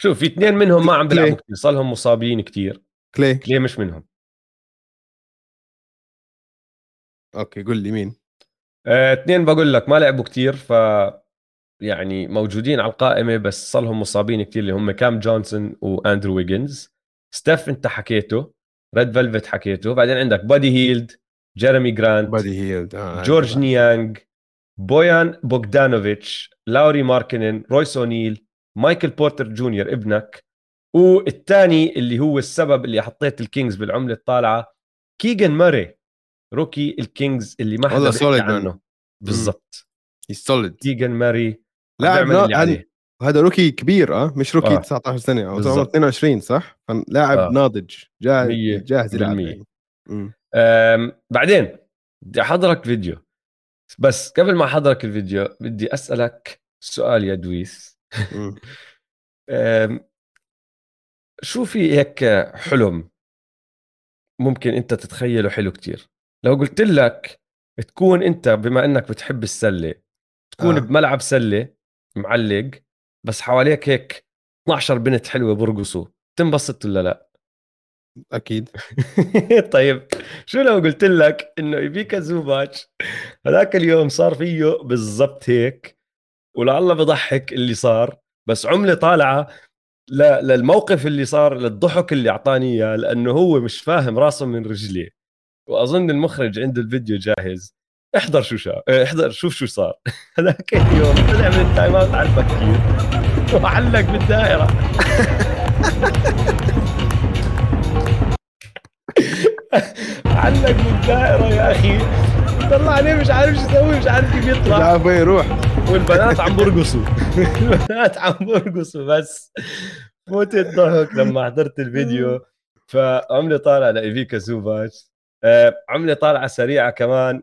شوف في اثنين منهم ما عم بيلعبوا كلي. كثير صار لهم مصابين كثير كلي. ليه مش منهم. okay قول لي مين؟ آه، اثنين بقول لك ما لعبوا كتير ف يعني موجودين على القائمة بس صار لهم مصابين كتير اللي هم كام جونسون وأندرو ويجنز. ستيف انت حكيته. ريد فيلفت حكيته. بعدين عندك بادي هيلد. جيريمي جرانت بادي هيلد آه جورج نيانج بويان بوغدانوفيتش لاوري ماركنن رويس اونيل مايكل بورتر جونيور ابنك والثاني اللي هو السبب اللي حطيت الكينجز بالعملة الطالعة كيجن ماري rookie الكينجز اللي ما حدا بيحكي. عنه بالضبط solid كيجن ماري لاعب عليه هذا rookie كبير آه مش rookie آه. 19 سنة أو بالضبط. عمره 22 صح؟ لاعب آه. ناضج جاهز جاهز يلعب بعدين بدي أحضرك فيديو بس قبل ما أحضرك الفيديو بدي أسألك سؤال يا دويس شو في هيك حلم ممكن أنت تتخيله حلو كتير لو قلت لك تكون أنت بما إنك بتحب السلة تكون. آه. بملعب سلة معلق بس حواليك هيك 12 بنت حلوة برقصوا تنبسط ولا لا أكيد. طيب شو لو قلت لك إنه ايبيكا زوباتش هذاك اليوم صار فيه بالضبط هيك ولعله بضحك اللي صار بس عملة طالعة للموقف اللي صار للضحك اللي أعطاني إياه لأنه هو مش فاهم راسه من رجليه. وأظن المخرج عنده الفيديو جاهز. احضر شو شا آه، احضر شوف شو صار. هذاك اليوم طلع من ال time out على البكير وعلق بالدائرة. علق بالدائره يا أخي. طلع عليه مش عارف شو يسوي مش عارف كيف يطلع. مش عارف وين يروح. والبنات عم برقصوا. البنات عم برقصوا بس. موت الضحك لما حضرت الفيديو. فعملة طالعة لإيفيكا زوباتش آه، عملة طالعة سريعة كمان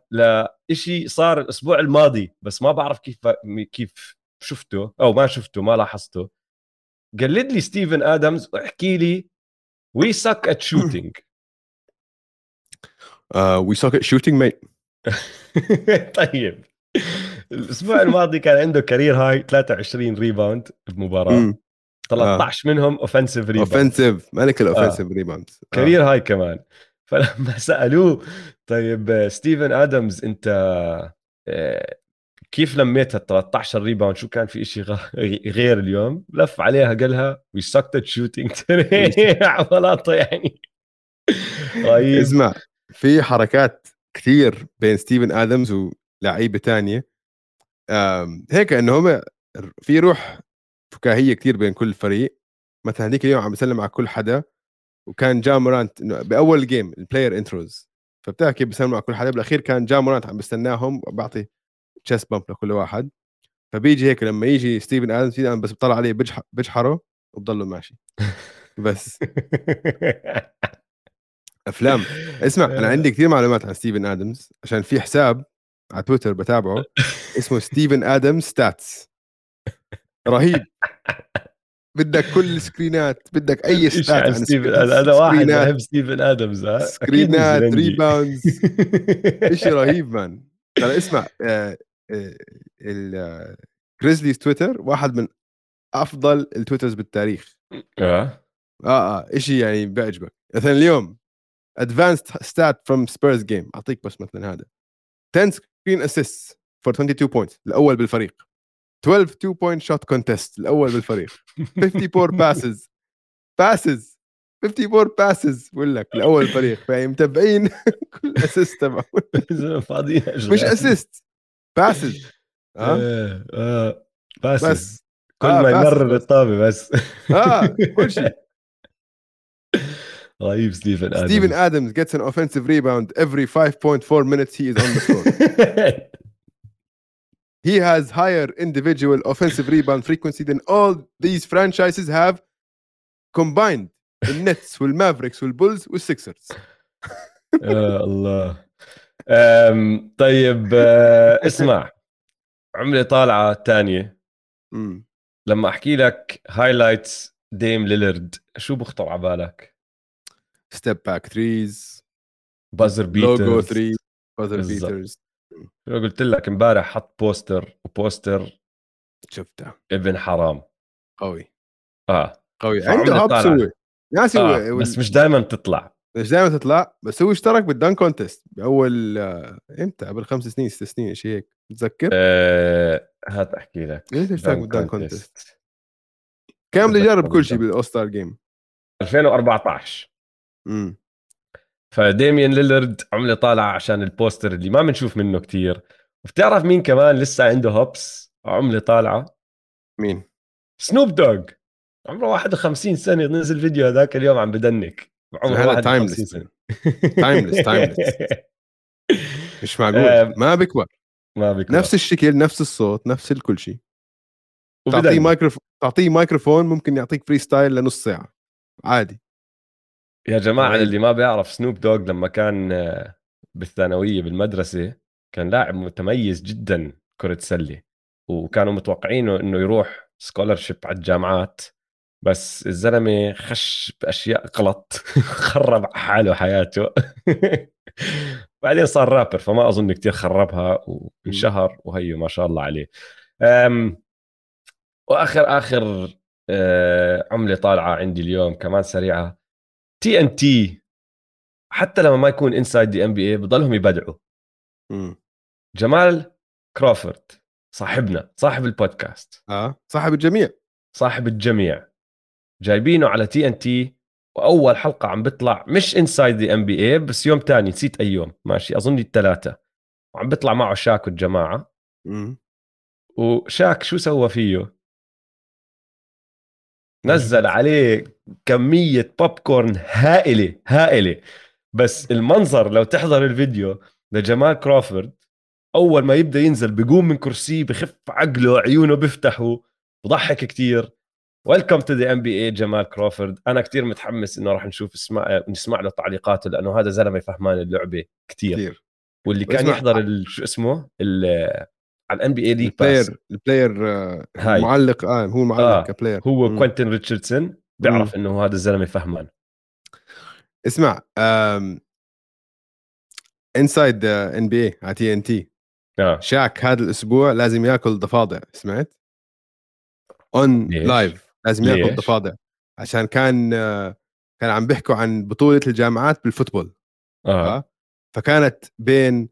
لشيء صار الأسبوع الماضي بس ما بعرف كيف كيف شفته أو ما شفته ما لاحظته. قلد لي ستيفن آدمز واحكي لي we suck at shooting we at shooting mate طيب. الأسبوع الماضي كان عنده career high 23 rebound بمباراة. 13 آه. منهم offensive rebound offensive ملك ال offensive آه. rebound آه. career high كمان. فلما سألوه طيب ستيفن ادمز أنت آه، كيف لميت ال 13 rebound شو كان في شيء غير اليوم؟ لف عليها قالها we suck at shooting عضلاته يعني. طيب. اسمع. في حركات كثير بين ستيفن آدمز ولاعيبة تانية. هيك انه هم في روح فكاهية كثير بين كل فريق. مثلا هذيك اليوم عم بسلم على كل حدا وكان جا مورانت إنه بأول game ال player intros فبتحكي بسلم على كل حدا بالأخير كان جا مورانت عم بستناهم وبعطي chest bump لكل واحد. فبيجي هيك لما يجي ستيفن آدمز بس بطلع عليه بجحره وبضله ماشي. بس. أفلام. اسمع أنا عندي كثير معلومات عن ستيفن آدمز عشان في حساب على تويتر بتابعه اسمه ستيفن آدمز stats. رهيب. بدك كل ال screen ات بدك أي stat عن ستيفن أنا واحد بحب ستيفن آدمز screen ات rebounds شيء رهيب man ترى اسمع آه، آه، تويتر واحد من أفضل ال Twitters بالتاريخ. آه. آه آه شيء يعني بيعجبك. مثلا اليوم advanced stat from Spurs game أعطيك بس مثلا هذا. 10 screen assist for 22 points الأول بالفريق. 12 2 point shot contest الأول بالفريق. 54 passes passes 54 passes بقول لك الأول بالفريق. فهي متابعين كل assist تبعه. مش assist passes آه. آه. passes كل آه ما يمرر الطابه بس. آه كل شيء. رهيب ستيفن ادمز ستيفن ادمز gets an offensive rebound every 5.4 minutes he is on the floor he has higher individual offensive rebound frequency than all these franchises have combined النتس والمافريكس والبولز والسكسرز يا الله طيب اسمع عملة طالعة ثانية لما احكي لك highlights ديم ليلرد شو بخطر على بالك؟ step back threes buzzer beaters logo three buzzer beaters قلت لك امبارح حط poster و poster شفته. ابن حرام. قوي. آه. قوي. عنده hops وي. ناسي آه. بس مش دائما تطلع. مش دائما تطلع. بس هو اشترك بال dunk contest بأول آه، إمتى؟ قبل خمس سنين ست سنين شيء هيك؟ تتذكر؟ آه هات أحكي لك. ليش اشترك بال dunk contest؟ كان بده يجرب كل شيء بال all-star game 2014 امم فديميان ليلرد عملة طالعة عشان ال poster اللي ما بنشوف منه كتير. وبتعرف مين كمان لسه عنده hops؟ عملة طالعة. مين؟ سنوب دوغ عمره 51 سنة نزل فيديو هذاك اليوم عم ب dunk عمره 51 سنة. timeless timeless مش معقول. ما بكبر ما بكبر نفس الشكل نفس الصوت نفس الكل شيء. تعطيه مايكروفون تعطيه مايكروفون ممكن يعطيك freestyle لنص ساعة. عادي. يا جماعة اللي ما بيعرف سنوب دوغ لما كان آه، بالثانوية بالمدرسة كان لاعب متميز جدا كرة سلة وكانوا متوقعينه إنه يروح scholarship على الجامعات بس الزلمة خش بأشياء غلط خرب حاله حياته. بعدين صار رابر فما أظن كتير خربها وانشهر وهيو ما شاء الله عليه. وآخر آخر آه، عملة طالعة عندي اليوم كمان سريعة. TNT حتى لما ما يكون inside the NBA بضلهم يبدعوا. جمال كروفورد صاحبنا صاحب البودكاست. آه صاحب الجميع. صاحب الجميع. جايبينه على TNT وأول حلقة عم بيطلع مش inside the NBA بس يوم تاني نسيت أي يوم. ماشي أظن الثلاثه وعم بيطلع معه شاك والجماعة. مم. وشاك شو سوى فيه؟ نزل عليه كمية بوب كورن هائلة هائلة. بس المنظر لو تحضر الفيديو لجمال كروفورد أول ما يبدأ ينزل بيقوم من كرسيه بخف عقله عيونه بيفتحوا بضحك كتير. welcome to the NBA جمال كروفورد أنا كتير متحمس إنه راح نشوف اسمع نسمع له تعليقاته لأنه هذا زلمة فهمان اللعبة كتير, كتير. واللي كان يحضر شو اسمه؟ على ال NBA League Pass ال player المعلق آه هو معلق آه. ك player هو كوينتن ريتشاردسون بيعرف إنه هذا الزلمة فهمان. اسمع inside NBA على TNT شاك هذا الأسبوع لازم يأكل ضفادع سمعت؟ on live لازم يأكل ضفادع. عشان كان uh, كان عم بيحكوا عن بطولة الجامعات بال football. آه. آه. فكانت بين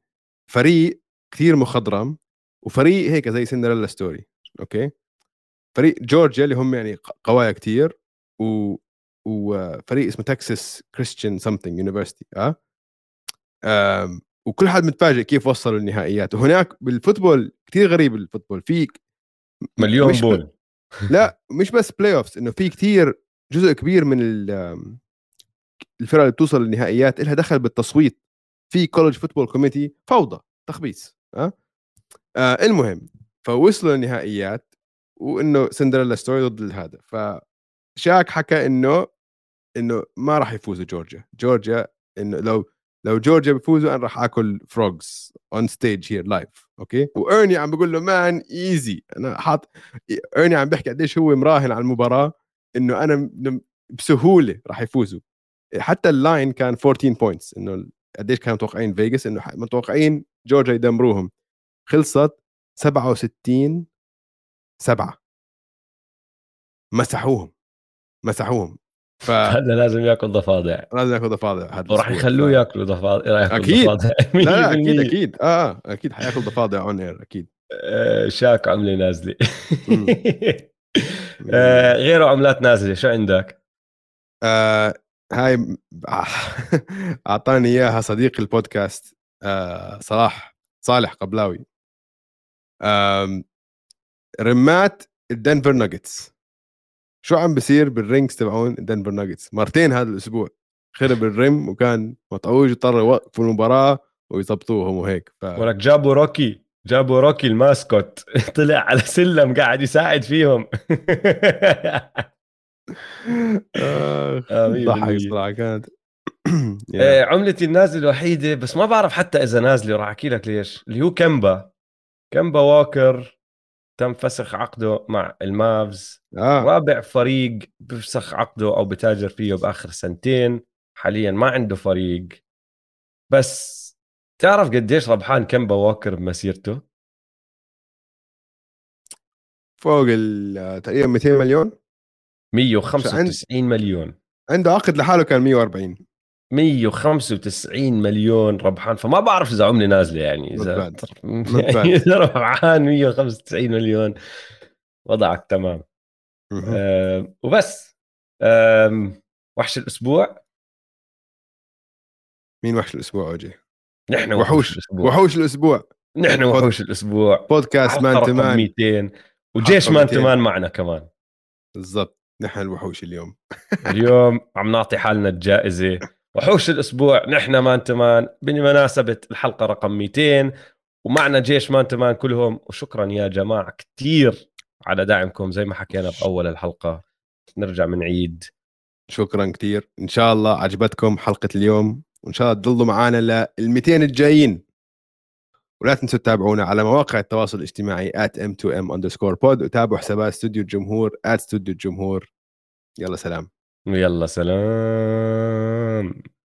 فريق كثير مخضرم وفريق هيك زي Cinderella story okay؟ فريق جورجيا اللي هم يعني قوايا كثير و وفريق اسمه Texas Christian something university آه؟ وكل حد متفاجئ كيف وصلوا النهائيات وهناك بال football كثير غريب ال football في مليون bowl. لا مش بس playoffs إنه في كثير جزء كبير من الفرق اللي بتوصل للنهائيات لها دخل بالتصويت. في college football committee فوضى تخبيص أه؟ آه المهم فوصلوا للنهائيات وإنه Cinderella story ضد هذا فشاك حكى إنه إنه ما راح يفوزوا جورجيا. جورجيا إنه لو لو جورجيا بيفوزوا أنا راح آكل frogs on stage here live okay؟ وارني عم بقول له man easy أنا حاط ارني عم بيحكي قديش هو مراهن على المباراة إنه أنا بسهولة راح يفوزوا. حتى ال line كان 14 points إنه قديش كانوا متوقعين فيجاس إنه متوقعين جورجيا يدمروهم. خلصت 67 7 مسحوهم مسحوهم. ف هذا لازم ياكل ضفادع. لازم ياكل ضفادع. هذا وراح يخلوه. ياكلوا ضفادع. أكيد. ضفادع. لا, لا أكيد أكيد. آه أكيد حياكل ضفادع on air أكيد. آه شاك عملة نازلة. آه غيره عملات نازلة شو عندك؟ آه هاي أعطاني إياها صديق البودكاست آه صلاح صالح قبلاوي. رمات الدنفر ناجتس. شو عم بصير بال rims تبعون الدنفر ناجتس؟ مرتين هذا الأسبوع. خرب ال rim وكان مطعوج اضطر يوقفوا المباراة ويظبطوهم وهيك. ف... ولك جابوا روكي جابوا روكي ال mascot. طلع على سلم قاعد يساعد فيهم. ضحك صراحة كانت. آه، عملتي النازله الوحيدة بس ما بعرف حتى إذا نازلة وراح أحكي لك ليش. اللي هو كمبا كمبا واكر تم فسخ عقده مع المافز؟ آه. رابع فريق بفسخ عقده أو بتاجر فيه بآخر سنتين. حاليا ما عنده فريق. بس تعرف قديش ربحان كمبا واكر بمسيرته؟ فوق تقريبا 200 مليون. 195 مليون. عنده عقد لحاله كان 140 195 مليون ربحان فما بعرف إذا عملة نازلة يعني إذا يعني إذا ربحان 195 مليون وضعك تمام. آه وبس. آه وحش الأسبوع. مين وحش الأسبوع أوجي؟ نحن وحوش الأسبوع. وحوش الأسبوع. نحن وحوش الأسبوع. بودكاست مان تمان. 200 وجيش مان تمان معنا كمان. بالضبط. نحن الوحوش اليوم. اليوم عم نعطي حالنا الجائزة. وحوش الأسبوع نحن مان تمان بمناسبة الحلقة رقم 200 ومعنا جيش مان تمان كلهم وشكرا يا جماعة كثير على دعمكم زي ما حكينا باول الحلقة. نرجع من عيد. شكرا كثير إن شاء الله عجبتكم حلقة اليوم وإن شاء الله تضلوا معنا لل 200 الجايين. ولا تنسوا تتابعونا على مواقع التواصل الاجتماعي m2m underscore pod وتابعوا حسابات استوديو الجمهور استوديو الجمهور. يلا سلام. يلا سلام. um